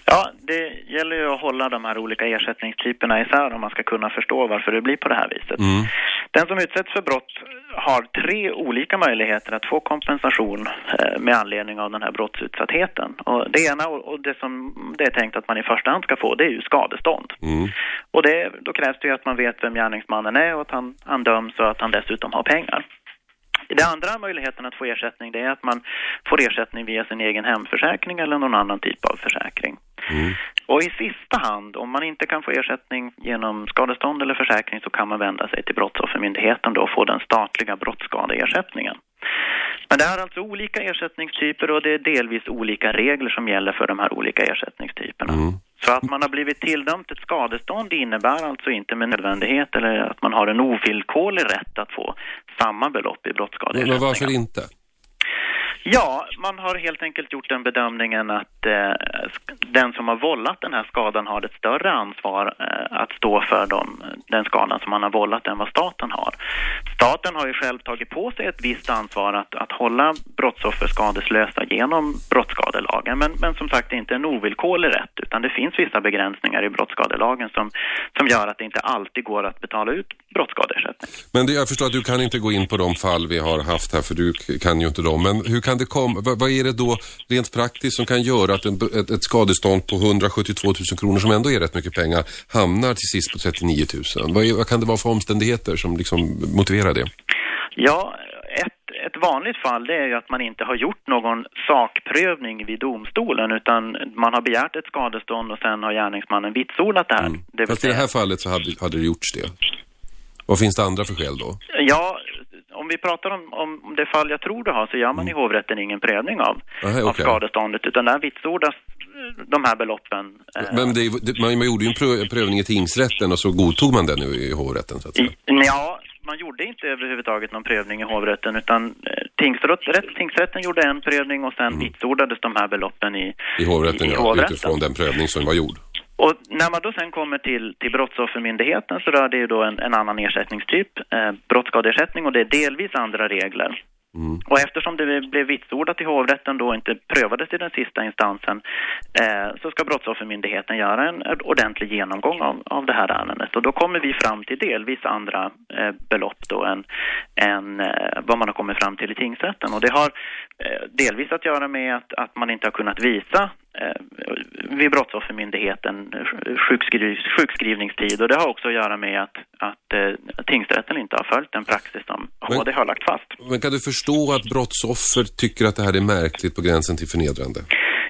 Ja, det gäller ju att hålla de här olika ersättningstyperna isär om man ska kunna förstå varför det blir på det här viset. Mm. Den som utsätts för brott har tre olika möjligheter att få kompensation eh, med anledning av den här brottsutsattheten. Och det ena och och det som det är tänkt att man i första hand ska få, det är ju skadestånd. Mm. Och det, då krävs det ju att man vet vem gärningsmannen är och att han, han döms och att han dessutom har pengar. Den andra möjligheten att få ersättning det är att man får ersättning via sin egen hemförsäkring eller någon annan typ av försäkring. Och i sista hand, om man inte kan få ersättning genom skadestånd eller försäkring så kan man vända sig till Brottsoffermyndigheten då och få den statliga brottsskadeersättningen. Men det är alltså olika ersättningstyper och det är delvis olika regler som gäller för de här olika ersättningstyperna. Så att man har blivit tilldömt ett skadestånd innebär alltså inte med nödvändighet eller att man har en ovillkorlig rätt att få samma belopp i Men varför inte? Ja, man har helt enkelt gjort den bedömningen att eh, den som har vållat den här skadan har ett större ansvar eh, att stå för dem, den skadan som man har vållat än vad staten har. Staten har ju själv tagit på sig ett visst ansvar att, att hålla brottsoffer skadeslösa genom brottsskadelagen, men, men som sagt det är inte en ovillkorlig rätt, utan det finns vissa begränsningar i brottsskadelagen som, som gör att det inte alltid går att betala ut brottsskadeersättning. Men det, jag förstår att du kan inte gå in på de fall vi har haft här för du kan ju inte dem. Men hur kan det komma, vad, vad är det då rent praktiskt som kan göra att en, ett, ett skadestånd på 172 000 kronor som ändå är rätt mycket pengar hamnar till sist på 39 000? Vad, är, vad kan det vara för omständigheter som liksom motiverar det? Ja, ett, ett vanligt fall det är ju att man inte har gjort någon sakprövning vid domstolen utan man har begärt ett skadestånd och sen har gärningsmannen vitsordat det här. Det vill Fast i det här fallet så hade, hade det gjorts det. Vad finns det andra för skäl då? ja, om vi pratar om, om det fall jag tror du har så gör man i hovrätten ingen prövning av, Aha, av skadeståndet utan där vitsordas de här beloppen. eh, Men det, det, man, gjorde ju en prö, prövning i tingsrätten och så godtog man den nu i hovrätten så att säga. Ja, man gjorde inte överhuvudtaget någon prövning i hovrätten utan eh, tingsrätt, rätt, tingsrätten gjorde en prövning och sen vitsordades de här beloppen i, I hovrätten, i ja, hovrätten. utifrån den prövning som var gjord. Och när man då sen kommer till, till Brottsoffermyndigheten så rör det ju då en, en annan ersättningstyp, eh, brottsskadeersättning och det är delvis andra regler. Och eftersom det blev vitsordat i hovrätten då inte prövades i den sista instansen eh, så ska Brottsoffermyndigheten göra en ordentlig genomgång av, av det här ärendet. Och då kommer vi fram till delvis andra eh, belopp då än, än eh, vad man har kommit fram till i tingsrätten. Och det har eh, delvis att göra med att, att man inte har kunnat visa vid Brottsoffermyndigheten eh, sjukskriv, sjukskrivningstid och det har också att göra med att, att eh, tingsrätten inte har följt den praxis som HD har lagt fast. Men kan du förstå att brottsoffer tycker att det här är märkligt på gränsen till förnedrande?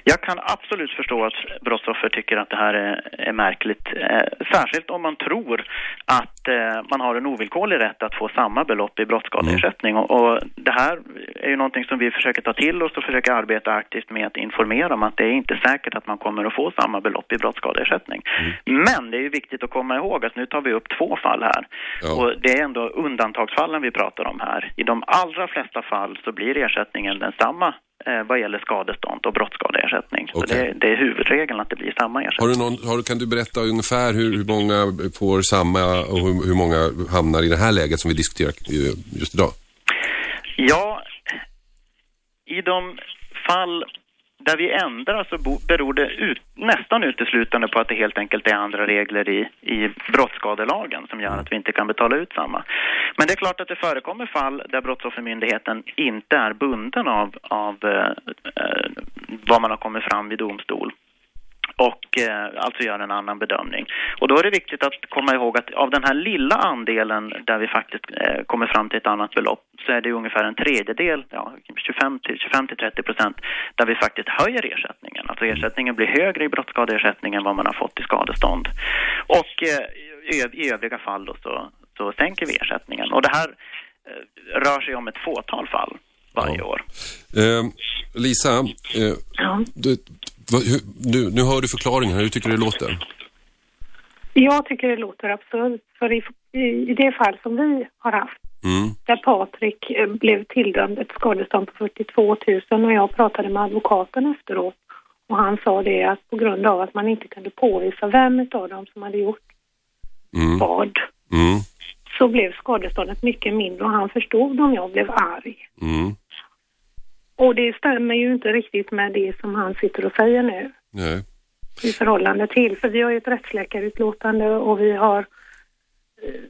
Jag kan absolut förstå att brottsoffer tycker att det här är, är märkligt. Eh, särskilt om man tror att eh, man har en ovillkorlig rätt att få samma belopp i brottsskadeersättning. Och, och det här är ju någonting som vi försöker ta till oss och försöker arbeta aktivt med att informera om att det är inte säkert att man kommer att få samma belopp i brottsskadeersättning. Men det är ju viktigt att komma ihåg att nu tar vi upp två fall här. Och det är ändå undantagsfallen vi pratar om här. I de allra flesta fall så blir ersättningen densamma vad gäller skadestånd och brottsskadeersättning. Så det, det är huvudregeln att det blir samma ersättning. Har du någon, har, kan du berätta ungefär hur, hur många får samma och hur, hur många hamnar i det här läget som vi diskuterar eh, just idag? Ja, i de fall där vi ändrar så beror det ut, nästan uteslutande på att det helt enkelt är andra regler i, i brottsskadelagen som gör att vi inte kan betala ut samma. Men det är klart att det förekommer fall där Brottsoffermyndigheten inte är bunden av, av eh, eh, vad man har kommit fram vid domstol och eh, alltså gör en annan bedömning. Och då är det viktigt att komma ihåg att av den här lilla andelen där vi faktiskt eh, kommer fram till ett annat belopp så är det ungefär en tredjedel, ja, 25 till 25 till 30 procent, där vi faktiskt höjer ersättningen. Alltså ersättningen blir högre i brottsskadeersättning än vad man har fått i skadestånd. Och eh, i, öv- i övriga fall då så, så sänker vi ersättningen. Och det här eh, rör sig om ett fåtal fall varje år. Eh, Lisa, eh, du, du, nu hör du förklaringen. Hur tycker du det låter? Jag tycker det låter absurt, för i, i, i det fall som vi har haft, Mm. där Patrik eh, blev tilldömd ett skadestånd på 42 000 och jag pratade med advokaten efteråt och han sa det att på grund av att man inte kunde påvisa vem av dem som hade gjort Mm. vad Mm. så blev skadeståndet mycket mindre och han förstod om jag blev arg. Mm. Och det stämmer ju inte riktigt med det som han sitter och säger nu Nej. i förhållande till, för vi har ju ett rättsläkarutlåtande och vi har eh,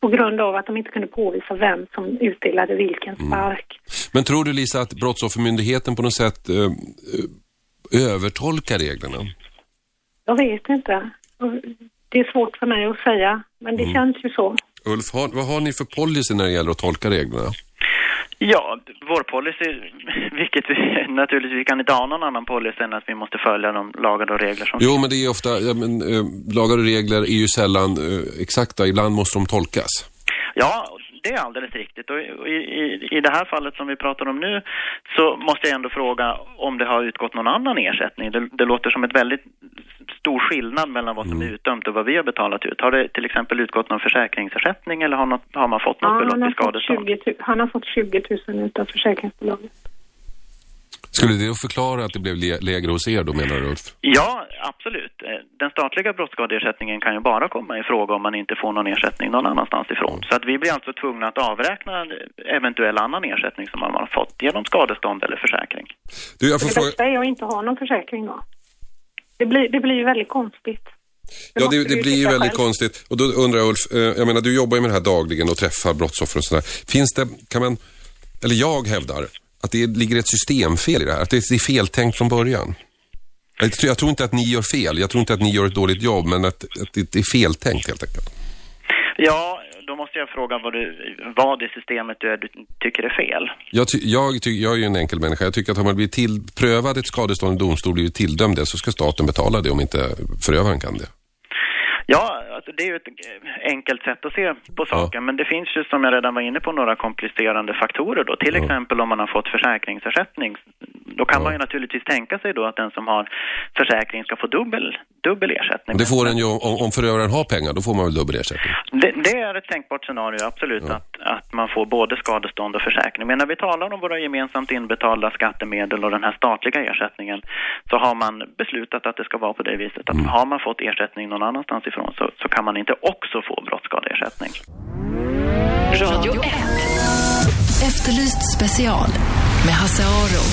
på grund av att de inte kunde påvisa vem som utdelade vilken spark. Men tror du Lisa att Brottsoffermyndigheten på något sätt eh, eh, övertolkar reglerna? Jag vet inte. Det är svårt för mig att säga, men det känns ju så. Ulf, har, vad har ni för policy när det gäller att tolka reglerna? Ja, vår policy, vilket vi naturligtvis, vi kan inte ha någon annan policy än att vi måste följa de lagar och regler som Jo, men det är ofta, ja, men, eh, lagar och regler är ju sällan eh, exakta. Ibland måste de tolkas. Ja, det är alldeles riktigt. Och i, i, I det här fallet som vi pratar om nu så måste jag ändå fråga om det har utgått någon annan ersättning. Det, det låter som ett väldigt stor skillnad mellan vad som är utdömt och vad vi har betalat ut. Har det till exempel utgått någon försäkringsersättning eller har, något, har man fått något Ja, belopp han, har i skadestånd? fått 20, 000 han har fått 20 000 utav försäkringsbolaget. Skulle det förklara att det blev le- lägre hos er då menar du Ulf? Ja, absolut. Eh, Den statliga brottsskadeersättningen kan ju bara komma i fråga om man inte får någon ersättning någon annanstans ifrån. Så att vi blir alltså tvungna att avräkna eventuell annan ersättning som man har fått genom skadestånd eller försäkring. Du, jag får Det fråga... bästa är att inte ha någon försäkring då. Det blir, det blir ju väldigt konstigt. Ja, det, måste det du blir ju väldigt själv. konstigt. Och då undrar jag Ulf, eh, jag menar du jobbar ju med det här dagligen och träffar brottsoffer och sådär. Finns det, kan man, eller jag hävdar, att det ligger ett systemfel i det här. Att det är feltänkt från början. Jag tror, inte att ni gör fel, jag tror inte att ni gör ett dåligt jobb, men att, att det, det är feltänkt helt enkelt. Ja, då måste jag fråga vad, du, vad i systemet du, är, du tycker är fel. Jag, ty, jag, ty, jag är ju en enkel människa. Jag tycker att har man blivit till, prövad ett skadestånd i domstol, blivit tilldömd det, så ska staten betala det om inte förövaren kan det. Ja, alltså det är ju ett eh, enkelt sätt att se på saken, men det finns ju som jag redan var inne på några komplicerande faktorer då. Till exempel om man har fått försäkringsersättning. Då kan man ju naturligtvis tänka sig då att den som har försäkring ska få dubbel, dubbel ersättning. Det får en ju, om, om förövaren har pengar, då får man väl dubbel ersättning. Det, det är ett tänkbart scenario, absolut, att, att man får både skadestånd och försäkring. Men när vi talar om våra gemensamt inbetalda skattemedel och den här statliga ersättningen så har man beslutat att det ska vara på det viset att har man fått ersättning någon annanstans ifrån så, så kan man inte också få brottsskadeersättning. Radio 1. Efterlyst special med Hasse Aro.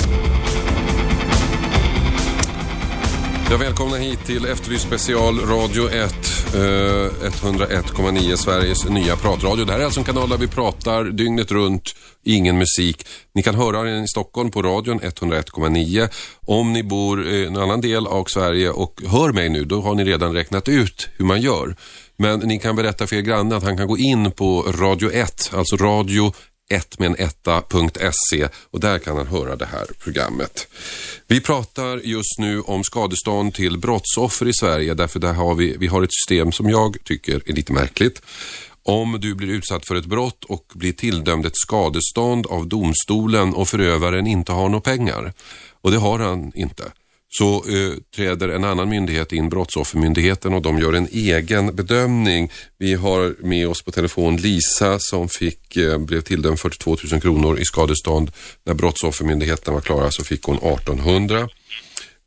Jag välkomnar hit till Efterlyst special Radio 1, eh, 101,9 Sveriges nya pratradio. Det här är alltså en kanal där vi pratar dygnet runt, ingen musik. Ni kan höra den i Stockholm på radion 101,9. Om ni bor i en annan del av Sverige och hör mig nu, då har ni redan räknat ut hur man gör. Men ni kan berätta för er granne att han kan gå in på Radio 1, alltså radio 1 med en etta.se och där kan han höra det här programmet. Vi pratar just nu om skadestånd till brottsoffer i Sverige därför där har vi, vi har ett system som jag tycker är lite märkligt. Om du blir utsatt för ett brott och blir tilldömd ett skadestånd av domstolen och förövaren inte har några pengar och det har han inte så eh, träder en annan myndighet in, Brottsoffermyndigheten, och de gör en egen bedömning. Vi har med oss på telefon Lisa som fick, eh, blev tilldömd 42 000 kronor i skadestånd. När Brottsoffermyndigheten var klara så fick hon 1800.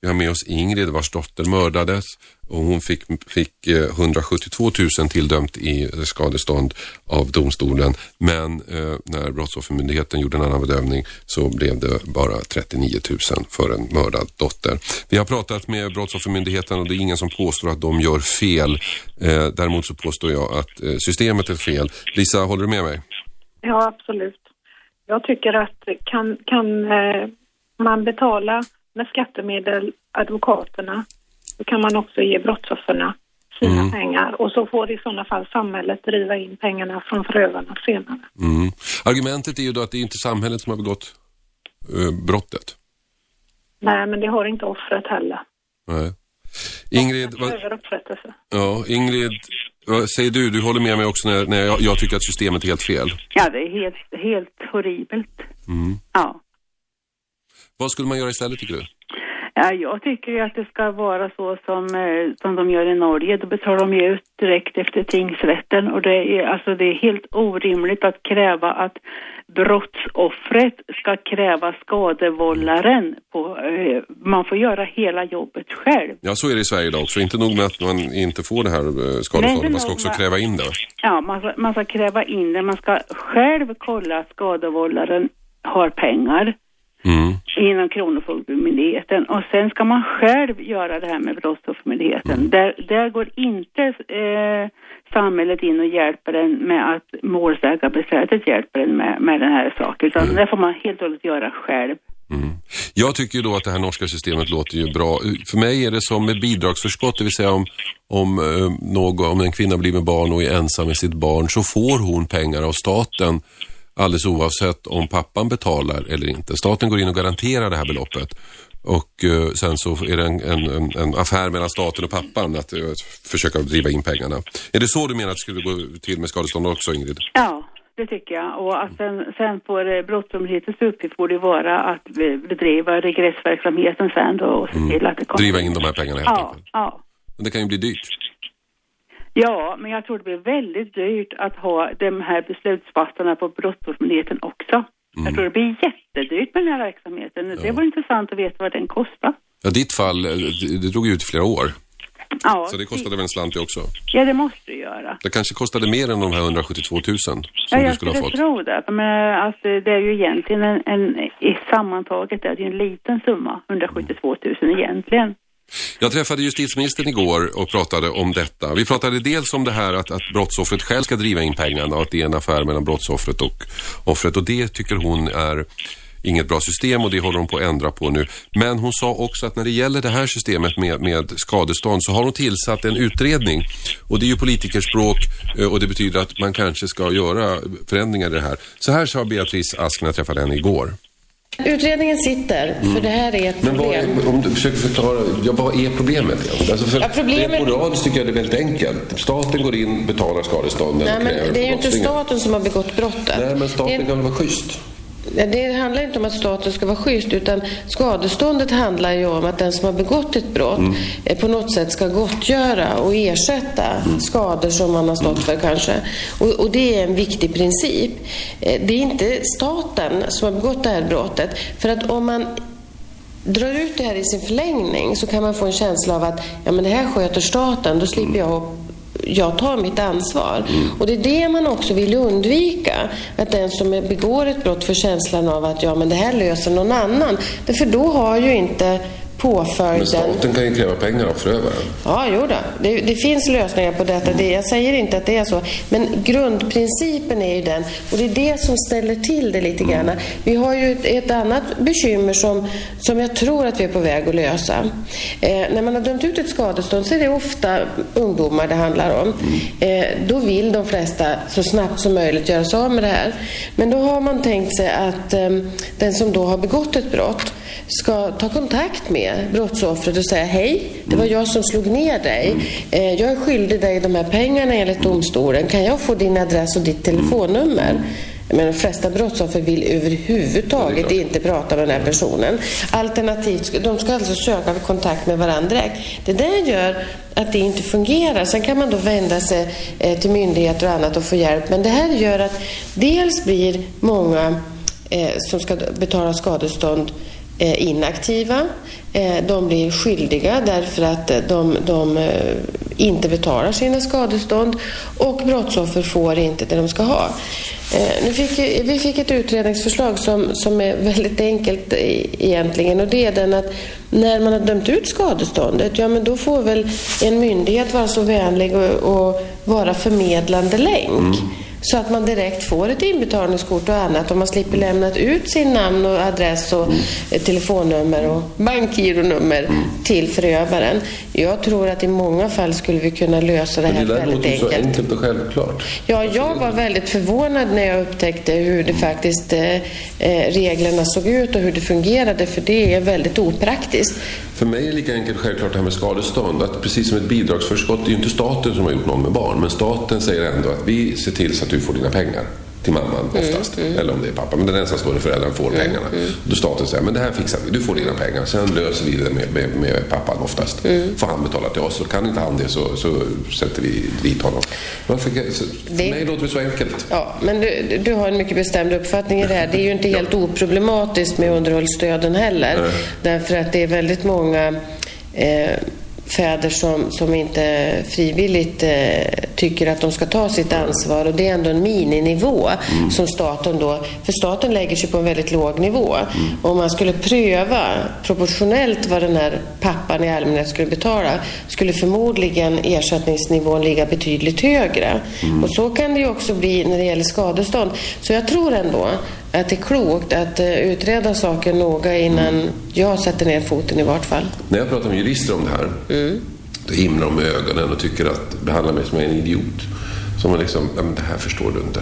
Vi har med oss Ingrid vars dotter mördades och hon fick, fick eh, 172 000 tilldömt i skadestånd av domstolen. Men eh, när Brottsoffermyndigheten gjorde en annan bedömning så blev det bara 39 000 för en mördad dotter. Vi har pratat med Brottsoffermyndigheten och det är ingen som påstår att de gör fel. Eh, däremot så påstår jag att eh, systemet är fel. Lisa, håller du med mig? Ja, absolut. Jag tycker att kan, kan eh, man betala med skattemedel advokaterna så kan man också ge brottsoffren sina Mm. pengar och så får i sådana fall samhället driva in pengarna från förövarna senare. Mm. Argumentet är ju då att det är inte samhället som har begått eh, brottet. Nej, men det har inte offret heller. Nej. Ingrid, vad, ja, Ingrid, vad säger du? Du håller med mig också när, när jag, jag tycker att systemet är helt fel. Ja, det är helt, helt horribelt. Mm. Ja. Vad skulle man göra istället tycker du? Ja, jag tycker ju att det ska vara så som, eh, som de gör i Norge. Då betalar de ju ut direkt efter tingsrätten och det är, alltså, det är helt orimligt att kräva att brottsoffret ska kräva skadevållaren. På, eh, man får göra hela jobbet själv. Ja, så är det i Sverige idag också. Inte nog med att man inte får det här eh, skadeståndet, det man ska också kräva in det. Ja, man ska, man ska kräva in det. Man ska själv kolla att skadevållaren har pengar Mm. inom Kronofogdemyndigheten och sen ska man själv göra det här med Brottsoffermyndigheten. Där, där går inte eh, samhället in och hjälper en med att målsägarbiträdet hjälper en med, med den här saken, utan det får man helt och hållet göra själv. Jag tycker ju då att det här norska systemet låter ju bra. För mig är det som med bidragsförskott, det vill säga om, om, eh, någon, om en kvinna blir med barn och är ensam med sitt barn så får hon pengar av staten alldeles oavsett om pappan betalar eller inte. Staten går in och garanterar det här beloppet. Och eh, sen så är det en, en, en, affär mellan staten och pappan att eh, försöka driva in pengarna. Är det så du menar att det skulle gå till med skadestånd också Ingrid? Ja, det tycker jag. Och att sen, sen får eh, Brottsoffermyndighetens uppgift borde vara att be- bedriva regressverksamheten sen då och se till att det kommer... Driva in de här pengarna helt Ja, enkelt. ja. Men det kan ju bli dyrt. Ja, men jag tror det blir väldigt dyrt att ha de här beslutsfattarna på Brottsoffermyndigheten också. Jag tror det blir jättedyrt med den här verksamheten. Det vore intressant att veta vad den kostar. Ja, ditt fall, eh, det drog ut i flera år. Ja, Så det kostade väl en slant det också. ja det måste det göra. Det kanske kostade mer än de här 172 000 som Ja, du jag skulle ha fått. tro det. Men alltså, det är ju egentligen en, en i sammantaget är det ju en liten summa, 172 000 egentligen. Jag träffade justitieministern igår och pratade om detta. Vi pratade dels om det här att, att brottsoffret själv ska driva in pengarna och att det är en affär mellan brottsoffret och offret och det tycker hon är inget bra system och det håller hon på att ändra på nu. Men hon sa också att när det gäller det här systemet med, med skadestånd så har hon tillsatt en utredning och det är ju politikerspråk eh, och det betyder att man kanske ska göra förändringar i det här. Så här sa Beatrice Ask när jag träffade henne igår. Utredningen sitter, för det här är ett Men vad problem. är, om du försöker förklara, ja, vad är problemet? Alltså för Ja, problemet- moraliskt tycker jag det är väldigt enkelt. Staten går in, betalar skadestånden Nej, och kräver men det är ju inte staten som har begått brottet. Nej, men staten Det- kan vara schysst? Det handlar inte om att staten ska vara schysst utan skadeståndet handlar ju om att den som har begått ett brott Mm. eh, på något sätt ska gottgöra och ersätta Mm. skador som man har stått för kanske. Och, och det är en viktig princip. Eh, Det är inte staten som har begått det här brottet. För att om man drar ut det här i sin förlängning så kan man få en känsla av att ja, men det här sköter staten, då slipper jag jag tar mitt ansvar. Och det är det man också vill undvika. Att den som begår ett brott får känslan av att ja, men det här löser någon annan. För då har ju inte Men påföljden... staten kan ju kräva pengar av förövaren. Ja, jo då. Det, det finns lösningar på detta. Det, jag säger inte att det är så. Men grundprincipen är ju den. Och det är det som ställer till det lite grann. Vi har ju ett, ett annat bekymmer som, som jag tror att vi är på väg att lösa. Eh, när man har dömt ut ett skadestånd så är det ofta ungdomar det handlar om. Eh, då vill de flesta så snabbt som möjligt göra sig av med det här. Men då har man tänkt sig att eh, den som då har begått ett brott ska ta kontakt med brottsoffret och säga hej, det var jag som slog ner dig. Eh, Jag är skyldig dig de här pengarna enligt domstolen. Kan jag få din adress och ditt telefonnummer? Men de flesta brottsoffer vill överhuvudtaget inte prata med den här personen. Alternativt, de ska alltså söka kontakt med varandra direkt. Det där gör att det inte fungerar. Sen kan man då vända sig eh, till myndigheter och annat och få hjälp. Men det här gör att dels blir många eh, som ska betala skadestånd Eh, inaktiva. Eh, de blir skyldiga därför att eh, de, de inte betalar sina skadestånd och brottsoffer får inte det de ska ha. Nu fick, vi fick ett utredningsförslag som, som är väldigt enkelt egentligen och det är den att när man har dömt ut skadeståndet, ja men då får väl en myndighet vara så vänlig och, och vara förmedlande länk. Mm. Så att man direkt får ett inbetalningskort och annat och man slipper lämna ut sin namn och adress och eh, telefonnummer och bankgironummer till förövaren. Jag tror att i många fall skulle vi kunna lösa det här det där väldigt låter så enkelt. enkelt och självklart. Ja, jag var väldigt förvånad när jag upptäckte hur det faktiskt eh, eh, reglerna såg ut och hur det fungerade, för det är väldigt opraktiskt. För mig är det lika enkelt självklart det här med skadestånd. Att precis som ett bidragsförskott, det är ju inte staten som har gjort någon med barn. Men staten säger ändå att vi ser till så att du får dina pengar. Till mamman oftast. Eller om det är pappa. Men den ensamstående föräldern får pengarna. Då staten säger, men det här fixar vi. Du får dina pengar. Sen löser vi det med, med, med pappan oftast. Får han betala till oss. Och kan inte han det så, så sätter vi dit honom. Varför, så, för Det- mig låter det så enkelt. Ja, men du, du har en mycket bestämd uppfattning i det här. Det är ju inte helt oproblematiskt med underhållsstöden heller. Därför att det är väldigt många eh, fäder som, som inte frivilligt eh, tycker att de ska ta sitt ansvar och det är ändå en mininivå som staten då, för staten lägger sig på en väldigt låg nivå. Om man skulle pröva proportionellt vad den här pappan i allmänhet skulle betala skulle förmodligen ersättningsnivån ligga betydligt högre. Och så kan det ju också bli när det gäller skadestånd. Så jag tror ändå att det är klokt att eh, utreda saker noga innan jag sätter ner foten i vart fall. När jag pratar med jurister om det här, då himlar de med ögonen och tycker att behandlar mig som en idiot. Som man liksom, det här förstår du inte.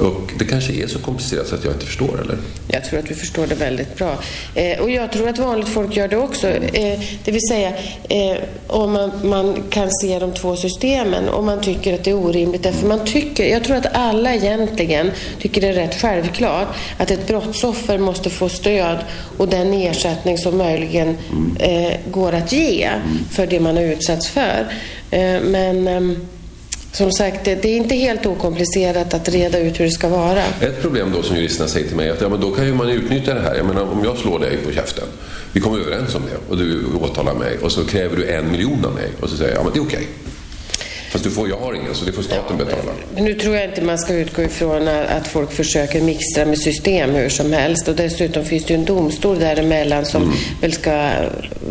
Och det kanske är så komplicerat så att jag inte förstår, eller? Jag tror att vi förstår det väldigt bra. Eh, och jag tror att vanligt folk gör det också. Eh, det vill säga, eh, om man, man kan se de två systemen och man tycker att det är orimligt. Därför man tycker, jag tror att alla egentligen tycker det är rätt självklart att ett brottsoffer måste få stöd och den ersättning som möjligen eh, går att ge för det man har utsatts för. Eh, men ehm, som sagt, det, det är inte helt okomplicerat att reda ut hur det ska vara. Ett problem då som juristerna säger till mig är att ja, men då kan ju man utnyttja det här. Jag menar om jag slår dig på käften. Vi kommer överens om det och du åtalar mig och så kräver du en miljon av mig och så säger jag ja men det är okej. Fast du får, jag har ingen så det får staten betala. Nu tror jag inte man ska utgå ifrån att folk försöker mixtra med system hur som helst. Och dessutom finns det ju en domstol däremellan som Mm. väl ska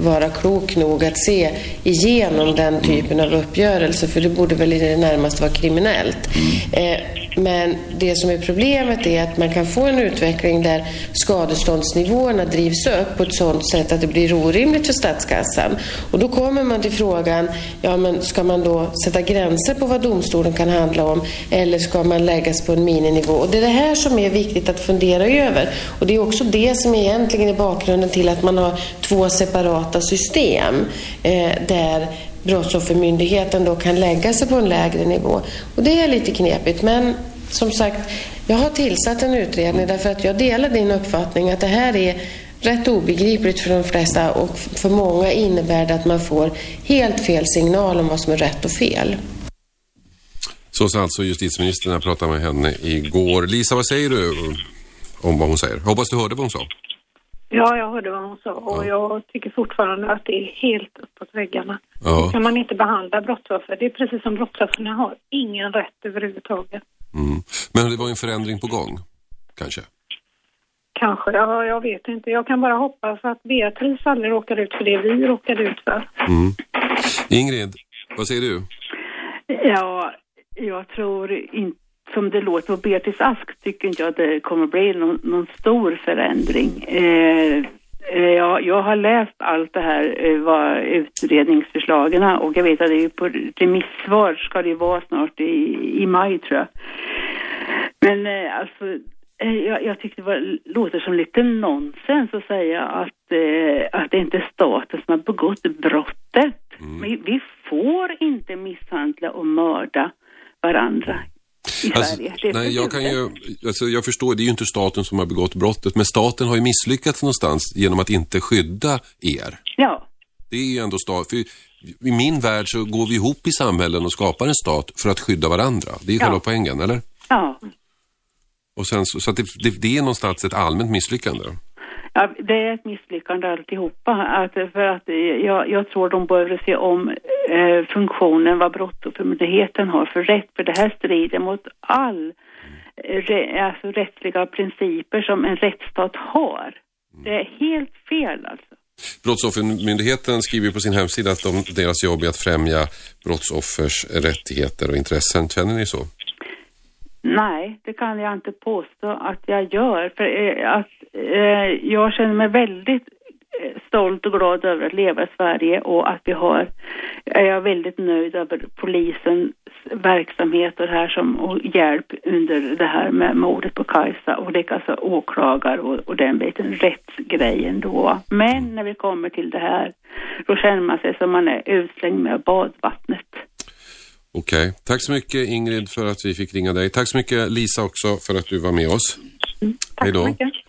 vara klok nog att se igenom den typen av uppgörelse. För det borde väl i det närmaste vara kriminellt. Eh, men det som är problemet är att man kan få en utveckling där skadeståndsnivåerna drivs upp på ett sådant sätt att det blir orimligt för statskassan. Och då kommer man till frågan, ja men ska man då sätta gränser på vad domstolen kan handla om eller ska man läggas på en mininivå? Och det är det här som är viktigt att fundera över. Och det är också det som egentligen är bakgrunden till att man har två separata system eh, där Brottsoffermyndigheten då kan lägga sig på en lägre nivå. Och det är lite knepigt men som sagt, jag har tillsatt en utredning därför att jag delar din uppfattning att det här är rätt obegripligt för de flesta och för många innebär det att man får helt fel signal om vad som är rätt och fel. Så sa alltså justitieministern när jag pratade med henne igår. Lisa, vad säger du om vad hon säger? Jag Hoppas du hörde vad hon sa. Ja, jag hörde vad hon sa och jag tycker fortfarande att det är helt uppåt väggarna. Ja. Kan man inte behandla brottsoffer? Det är precis som brottsoffren har ingen rätt överhuvudtaget. Mm. Men det var ju en förändring på gång, kanske? Kanske, ja, jag vet inte. Jag kan bara hoppas att Beatrice aldrig råkar ut för det vi råkade ut för. Mm. Ingrid, vad säger du? Ja, jag tror inte, som det låter på Beatrice Ask, tycker inte jag att det kommer bli någon, någon stor förändring. Eh, eh, jag, jag har läst allt det här, eh, vad utredningsförslagen och jag vet att det är på remissvar ska det vara snart i, i maj tror jag. Men eh, alltså, jag, jag tycker det var, låter som lite nonsens att säga att, att det inte är staten som har begått brottet. Men vi får inte misshandla och mörda varandra Alltså, nej, jag, kan ju, alltså, jag förstår, det är ju inte staten som har begått brottet, men staten har ju misslyckats någonstans genom att inte skydda er. Ja. Det är ju ändå stat, för i min värld så går vi ihop i samhällen och skapar en stat för att skydda varandra. Det är ju Ja. själva poängen, eller? Ja. Och sen, så så att det, det, det är någonstans ett allmänt misslyckande. Ja, det är ett misslyckande alltihopa. Att, för att jag, jag tror de behöver se om eh, funktionen, vad Brottsoffermyndigheten har för rätt. För det här strider mot all eh, re, alltså rättsliga principer som en rättsstat har. Det är helt fel alltså. Brottsoffermyndigheten skriver på sin hemsida att de, deras jobb är att främja brottsoffers rättigheter och intressen. Känner ni så? Nej, det kan jag inte påstå att jag gör. För eh, att, jag känner mig väldigt eh, stolt och glad över att leva i Sverige och att vi har, jag är väldigt nöjd över polisens verksamhet och det här som och hjälp under det här med mordet på Kajsa och likaså åklagare och, och den biten, rättsgrejen då. Men när vi kommer till det här, då känner man sig som man är utslängd med badvattnet. Okej. Tack så mycket Ingrid för att vi fick ringa dig. Tack så mycket Lisa också för att du var med oss. Hej då.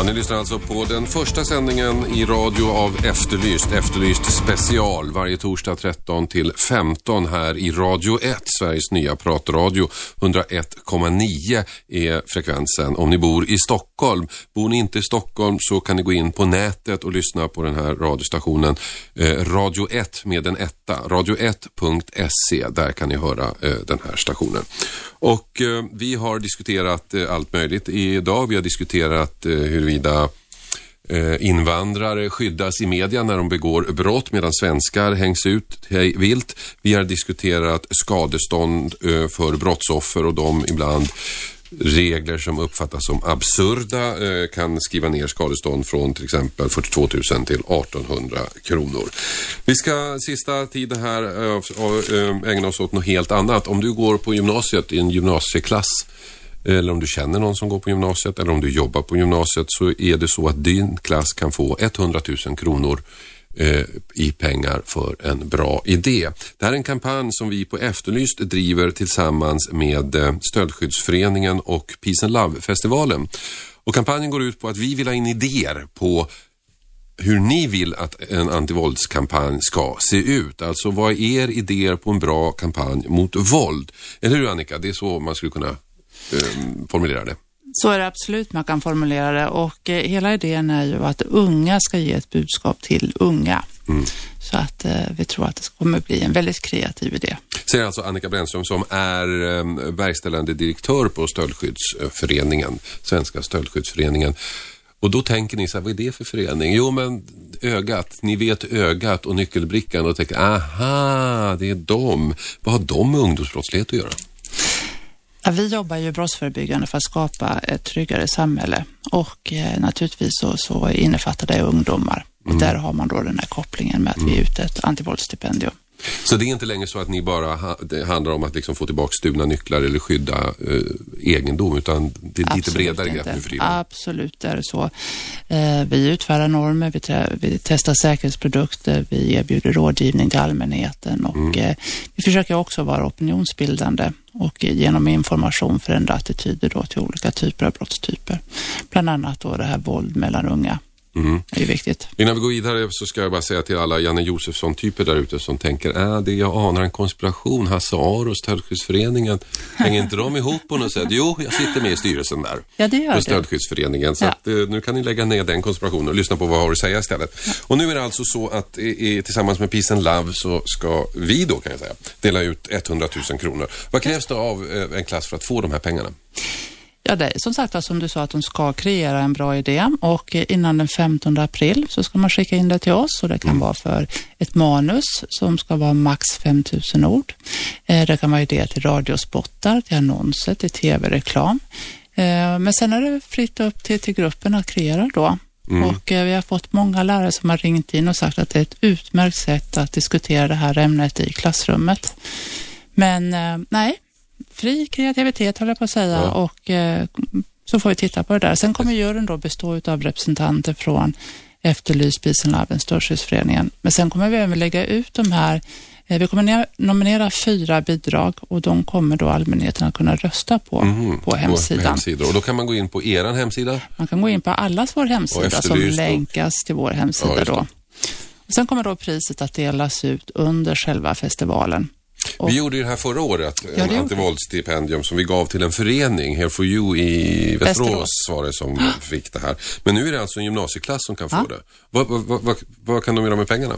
Ja, ni lyssnar alltså på den första sändningen i radio av Efterlyst, Efterlyst special varje torsdag 13 till 15 här i Radio 1, Sveriges nya pratradio. 101,9 är frekvensen om ni bor i Stockholm. Bor ni inte i Stockholm så kan ni gå in på nätet och lyssna på den här radiostationen eh, Radio 1 med en etta, radio1.se. Där kan ni höra eh, den här stationen. Och eh, vi har diskuterat eh, allt möjligt idag. Vi har diskuterat eh, huruvida eh, invandrare skyddas i media när de begår brott medan svenskar hängs ut hej vilt. Vi har diskuterat skadestånd eh, för brottsoffer och de ibland regler som uppfattas som absurda eh, kan skriva ner skadestånd från till exempel 42 000 till 1800 kronor. Vi ska sista tiden här ägna oss åt något helt annat. Om du går på gymnasiet i en gymnasieklass eller om du känner någon som går på gymnasiet eller om du jobbar på gymnasiet så är det så att din klass kan få 100 000 kronor eh, i pengar för en bra idé. Det här är en kampanj som vi på Efterlyst driver tillsammans med eh, Stöldskyddsföreningen och Peace and Love-festivalen. Och kampanjen går ut på att vi vill ha in idéer på hur ni vill att en antivåldskampanj ska se ut. Alltså vad är er idéer på en bra kampanj mot våld? Eller hur Annika? Det är så man skulle kunna formulera det. Så är det absolut man kan formulera det och eh, hela idén är ju att unga ska ge ett budskap till unga. Mm. Så att eh, vi tror att det kommer bli en väldigt kreativ idé. Säger alltså Annika Brännström som är eh, verkställande direktör på Stöldskyddsföreningen, Svenska Stöldskyddsföreningen. Och då tänker ni så här, vad är det för förening? Jo, men ögat, ni vet ögat och nyckelbrickan och tänker, aha, det är dem. Vad har de med ungdomsbrottslighet att göra? Ja, vi jobbar ju brottsförebyggande för att skapa ett tryggare samhälle och eh, naturligtvis så, så innefattar det ungdomar. Och där har man då den här kopplingen med att vi är ute ett antivåldsstipendium. Så det är inte längre så att ni bara, ha, det handlar om att liksom få tillbaka stulna nycklar eller skydda eh, egendom, utan det är lite bredare grepp nu för tiden? Absolut är det så. Eh, vi utfärdar normer, vi, te vi, testar säkerhetsprodukter, vi erbjuder rådgivning till allmänheten och Mm. eh, vi försöker också vara opinionsbildande och genom information förändra attityder då till olika typer av brottstyper. Bland annat då det här våld mellan unga. Mm. Det är viktigt. Innan vi går vidare så ska jag bara säga till alla Janne Josefsson-typer där ute som tänker, äh, det jag anar en konspiration, Hasse Aro och Stöldskyddsföreningen, hänger inte de ihop på något sätt? Jo, jag sitter med i styrelsen där. Ja, det gör det. Stöldskyddsföreningen. Så Ja. att, eh, nu kan ni lägga ner den konspirationen och lyssna på vad jag har att säga istället. Och nu är det alltså så att eh, eh, tillsammans med Peace and Love så ska vi då kan jag säga dela ut 100 000 kronor. Vad krävs det av eh, en klass för att få de här pengarna? Ja, det är som sagt var, som du sa att de ska kreera en bra idé och innan den 15 april så ska man skicka in det till oss och det kan vara för ett manus som ska vara max 5000 ord. Eh, Det kan vara idé till radiospottar, till annonser, till tv-reklam. Eh, Men sen är det fritt upp till, till gruppen att kreera då. Mm. Och eh, vi har fått många lärare som har ringt in och sagt att det är ett utmärkt sätt att diskutera det här ämnet i klassrummet. Men eh, nej, fri kreativitet håller jag på att säga Ja. och eh, så får vi titta på det där. Sen kommer juryn då bestå av representanter från Efterlys, Peace and Love, Stöldskyddsföreningen. Men sen kommer vi även lägga ut de här eh, vi kommer ner- nominera fyra bidrag och de kommer då allmänheten att kunna rösta på Mhm, på hemsidan. hemsidor. Och då kan man gå in på eran hemsida. Man kan gå in på allas vår hemsida som Efterlyst länkas till vår hemsida Ja, då. Och sen kommer då priset att delas ut under själva festivalen. Vi gjorde ju det här förra året, det en antivåldsstipendium som vi gav till en förening, Here for you i Västerås, var det som fick det här. Men nu är det alltså en gymnasieklass som kan få Ja. det. Vad, vad, vad, vad, vad kan de göra med pengarna?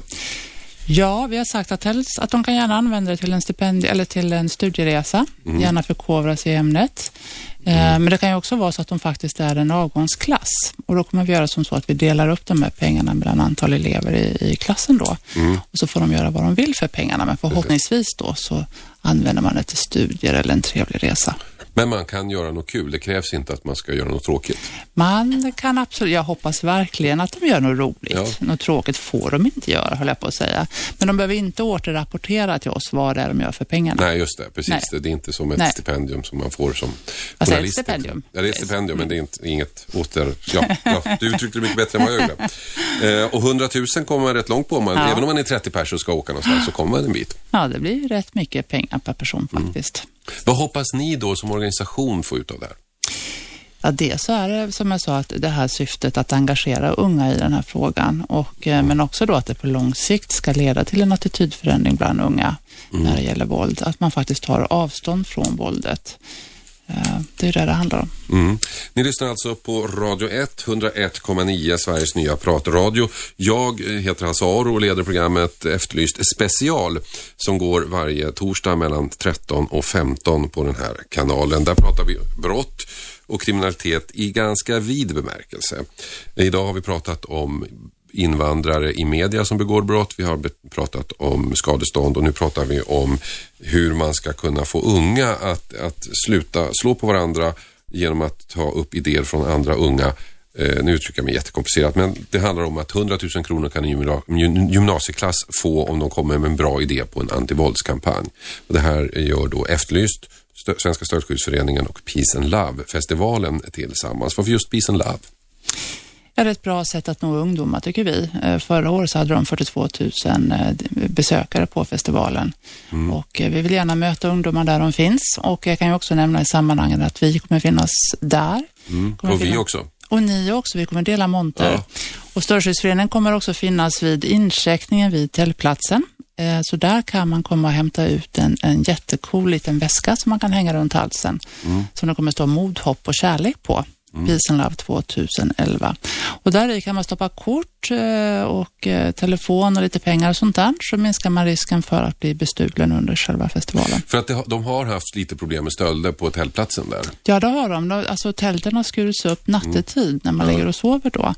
Ja, vi har sagt att, helst, att de kan gärna använda det till en stipendie eller till en studieresa, Mm. gärna förkovra sig i ämnet. Eh, Men det kan ju också vara så att de faktiskt är en avgångsklass och då kommer vi göra som så att vi delar upp de här pengarna mellan antal elever i, i klassen då. Mm. Och så får de göra vad de vill för pengarna, men förhoppningsvis då så använder man det till studier eller en trevlig resa. Men man kan göra något kul, det krävs inte att man ska göra något tråkigt. Man kan absolut, jag hoppas verkligen att de gör något roligt. Ja. Något tråkigt får de inte göra, höll jag på att säga. Men de behöver inte återrapportera till oss vad det är de gör för pengarna. Nej, just det, precis. Det, det är inte som ett Nej. stipendium som man får som Alltså, ett journalist. stipendium. Ja, det är ett stipendium, men det är inte, inget åter... Ja, ja, du uttryckte det mycket bättre än vad jag gjorde. Eh, och 100 000 kommer man rätt långt på. Man. Även om man är 30 personer och ska åka någonstans så kommer man en bit. Ja, det blir rätt mycket pengar per person faktiskt. Vad hoppas ni då som organisation få ut av det här? Ja, det så är det som jag sa att det här syftet att engagera unga i den här frågan och eh, men också då att det på lång sikt ska leda till en attitydförändring bland unga när det gäller våld. Att man faktiskt tar avstånd från våldet. Eh, det är det det handlar om. Mm. Ni lyssnar alltså på Radio 1, 101,9, Sveriges nya pratradio. Jag eh, heter Hasse Aro och leder programmet Efterlyst special som går varje torsdag mellan 13 och 15 på den här kanalen. Där pratar vi brott och kriminalitet i ganska vid bemärkelse. Idag har vi pratat om invandrare i media som begår brott. Vi har pratat om skadestånd och nu pratar vi om hur man ska kunna få unga att, att sluta slå på varandra genom att ta upp idéer från andra unga. Eh, nu uttrycker jag mig jättekomplicerat, men det handlar om att 100 000 kronor kan en gymnasieklass få om de kommer med en bra idé på en antivåldskampanj. Och det här gör då Efterlyst, Stö- Svenska Stöldskyddsföreningen och Peace and Love-festivalen tillsammans. Varför just Peace and Love? Ja, det är ett bra sätt att nå ungdomar tycker vi. Eh, Förra året så hade de 42 000 eh, besökare på festivalen. Mm. Och eh, vi vill gärna möta ungdomar där de finns. Och jag kan ju också nämna i sammanhanget att vi kommer finnas där. Mm. Kommer Och vi finna- också. Och ni också, vi kommer dela monter. Och Störskyddsföreningen kommer också finnas vid incheckningen vid tältplatsen. Så där kan man komma och hämta ut en, en jättecool liten väska som man kan hänga runt halsen. Mm. Som det kommer stå mod, hopp och kärlek på. Peace and Love 2011. Och där i kan man stoppa kort eh, och eh, telefon och lite pengar och sånt där. Så minskar man risken för att bli bestulen under själva festivalen. För att de har haft lite problem med stölder på tältplatsen där. Ja, det har de. Alltså, tälten har skurits upp nattetid när man ligger och sover då.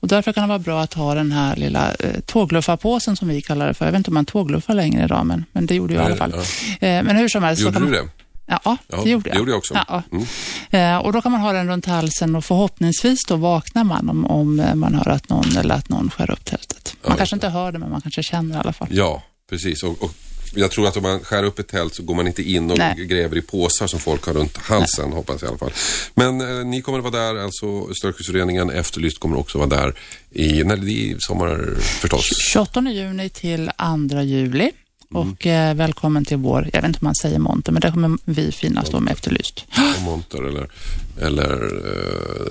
Och därför kan det vara bra att ha den här lilla eh, tågluffarpåsen som vi kallar det för. Jag vet inte om man tågluffar längre idag, men, men det gjorde jag i alla fall. Ja. Eh, men hur som helst. så Gjorde kan du man- det? Ja, det gjorde jag. Det gjorde jag också. Mm. Eh, och då kan man ha den runt halsen och förhoppningsvis då vaknar man om, om eh, man hör att någon eller att någon skär upp tältet. Man kanske inte hör det, men man kanske känner i alla fall. Ja, precis. Och, och jag tror att om man skär upp ett tält så går man inte in och Nej. gräver i påsar som folk har runt halsen, hoppas jag i alla fall. Men eh, ni kommer att vara där, alltså Störskyddsföreningen Efterlyst kommer också vara där i, när det är sommar förstås. 28 juni till 2 juli. Mm. Och eh, välkommen till vår, jag vet inte om man säger monter, men där kommer vi finnas då med Efterlyst. Och monter eller, eller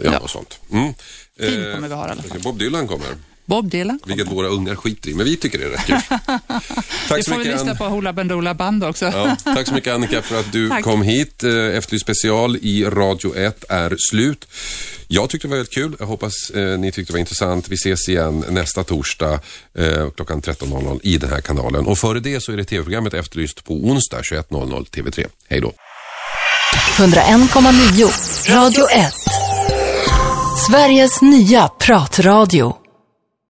eh, ja, och sånt. Mm. Fin kommer vi ha i alla fall. Bob Dylan kommer, Bob Dylan. vilket våra ungar skiter i, men vi tycker det är rätt kul. vi så får väl lyssna på Hoola Bandoola Band också. Ja, tack så mycket Annika för att du Tack. kom hit. Eh, Efterlyst special i Radio 1 är slut. Jag tyckte det var väldigt kul. Jag hoppas eh, ni tyckte det var intressant. Vi ses igen nästa torsdag eh, klockan 13.00 i den här kanalen. Och före det så är det tv-programmet Efterlyst på onsdag 21.00 TV3. Hej då. 101,9 Radio 1. Sveriges nya pratradio.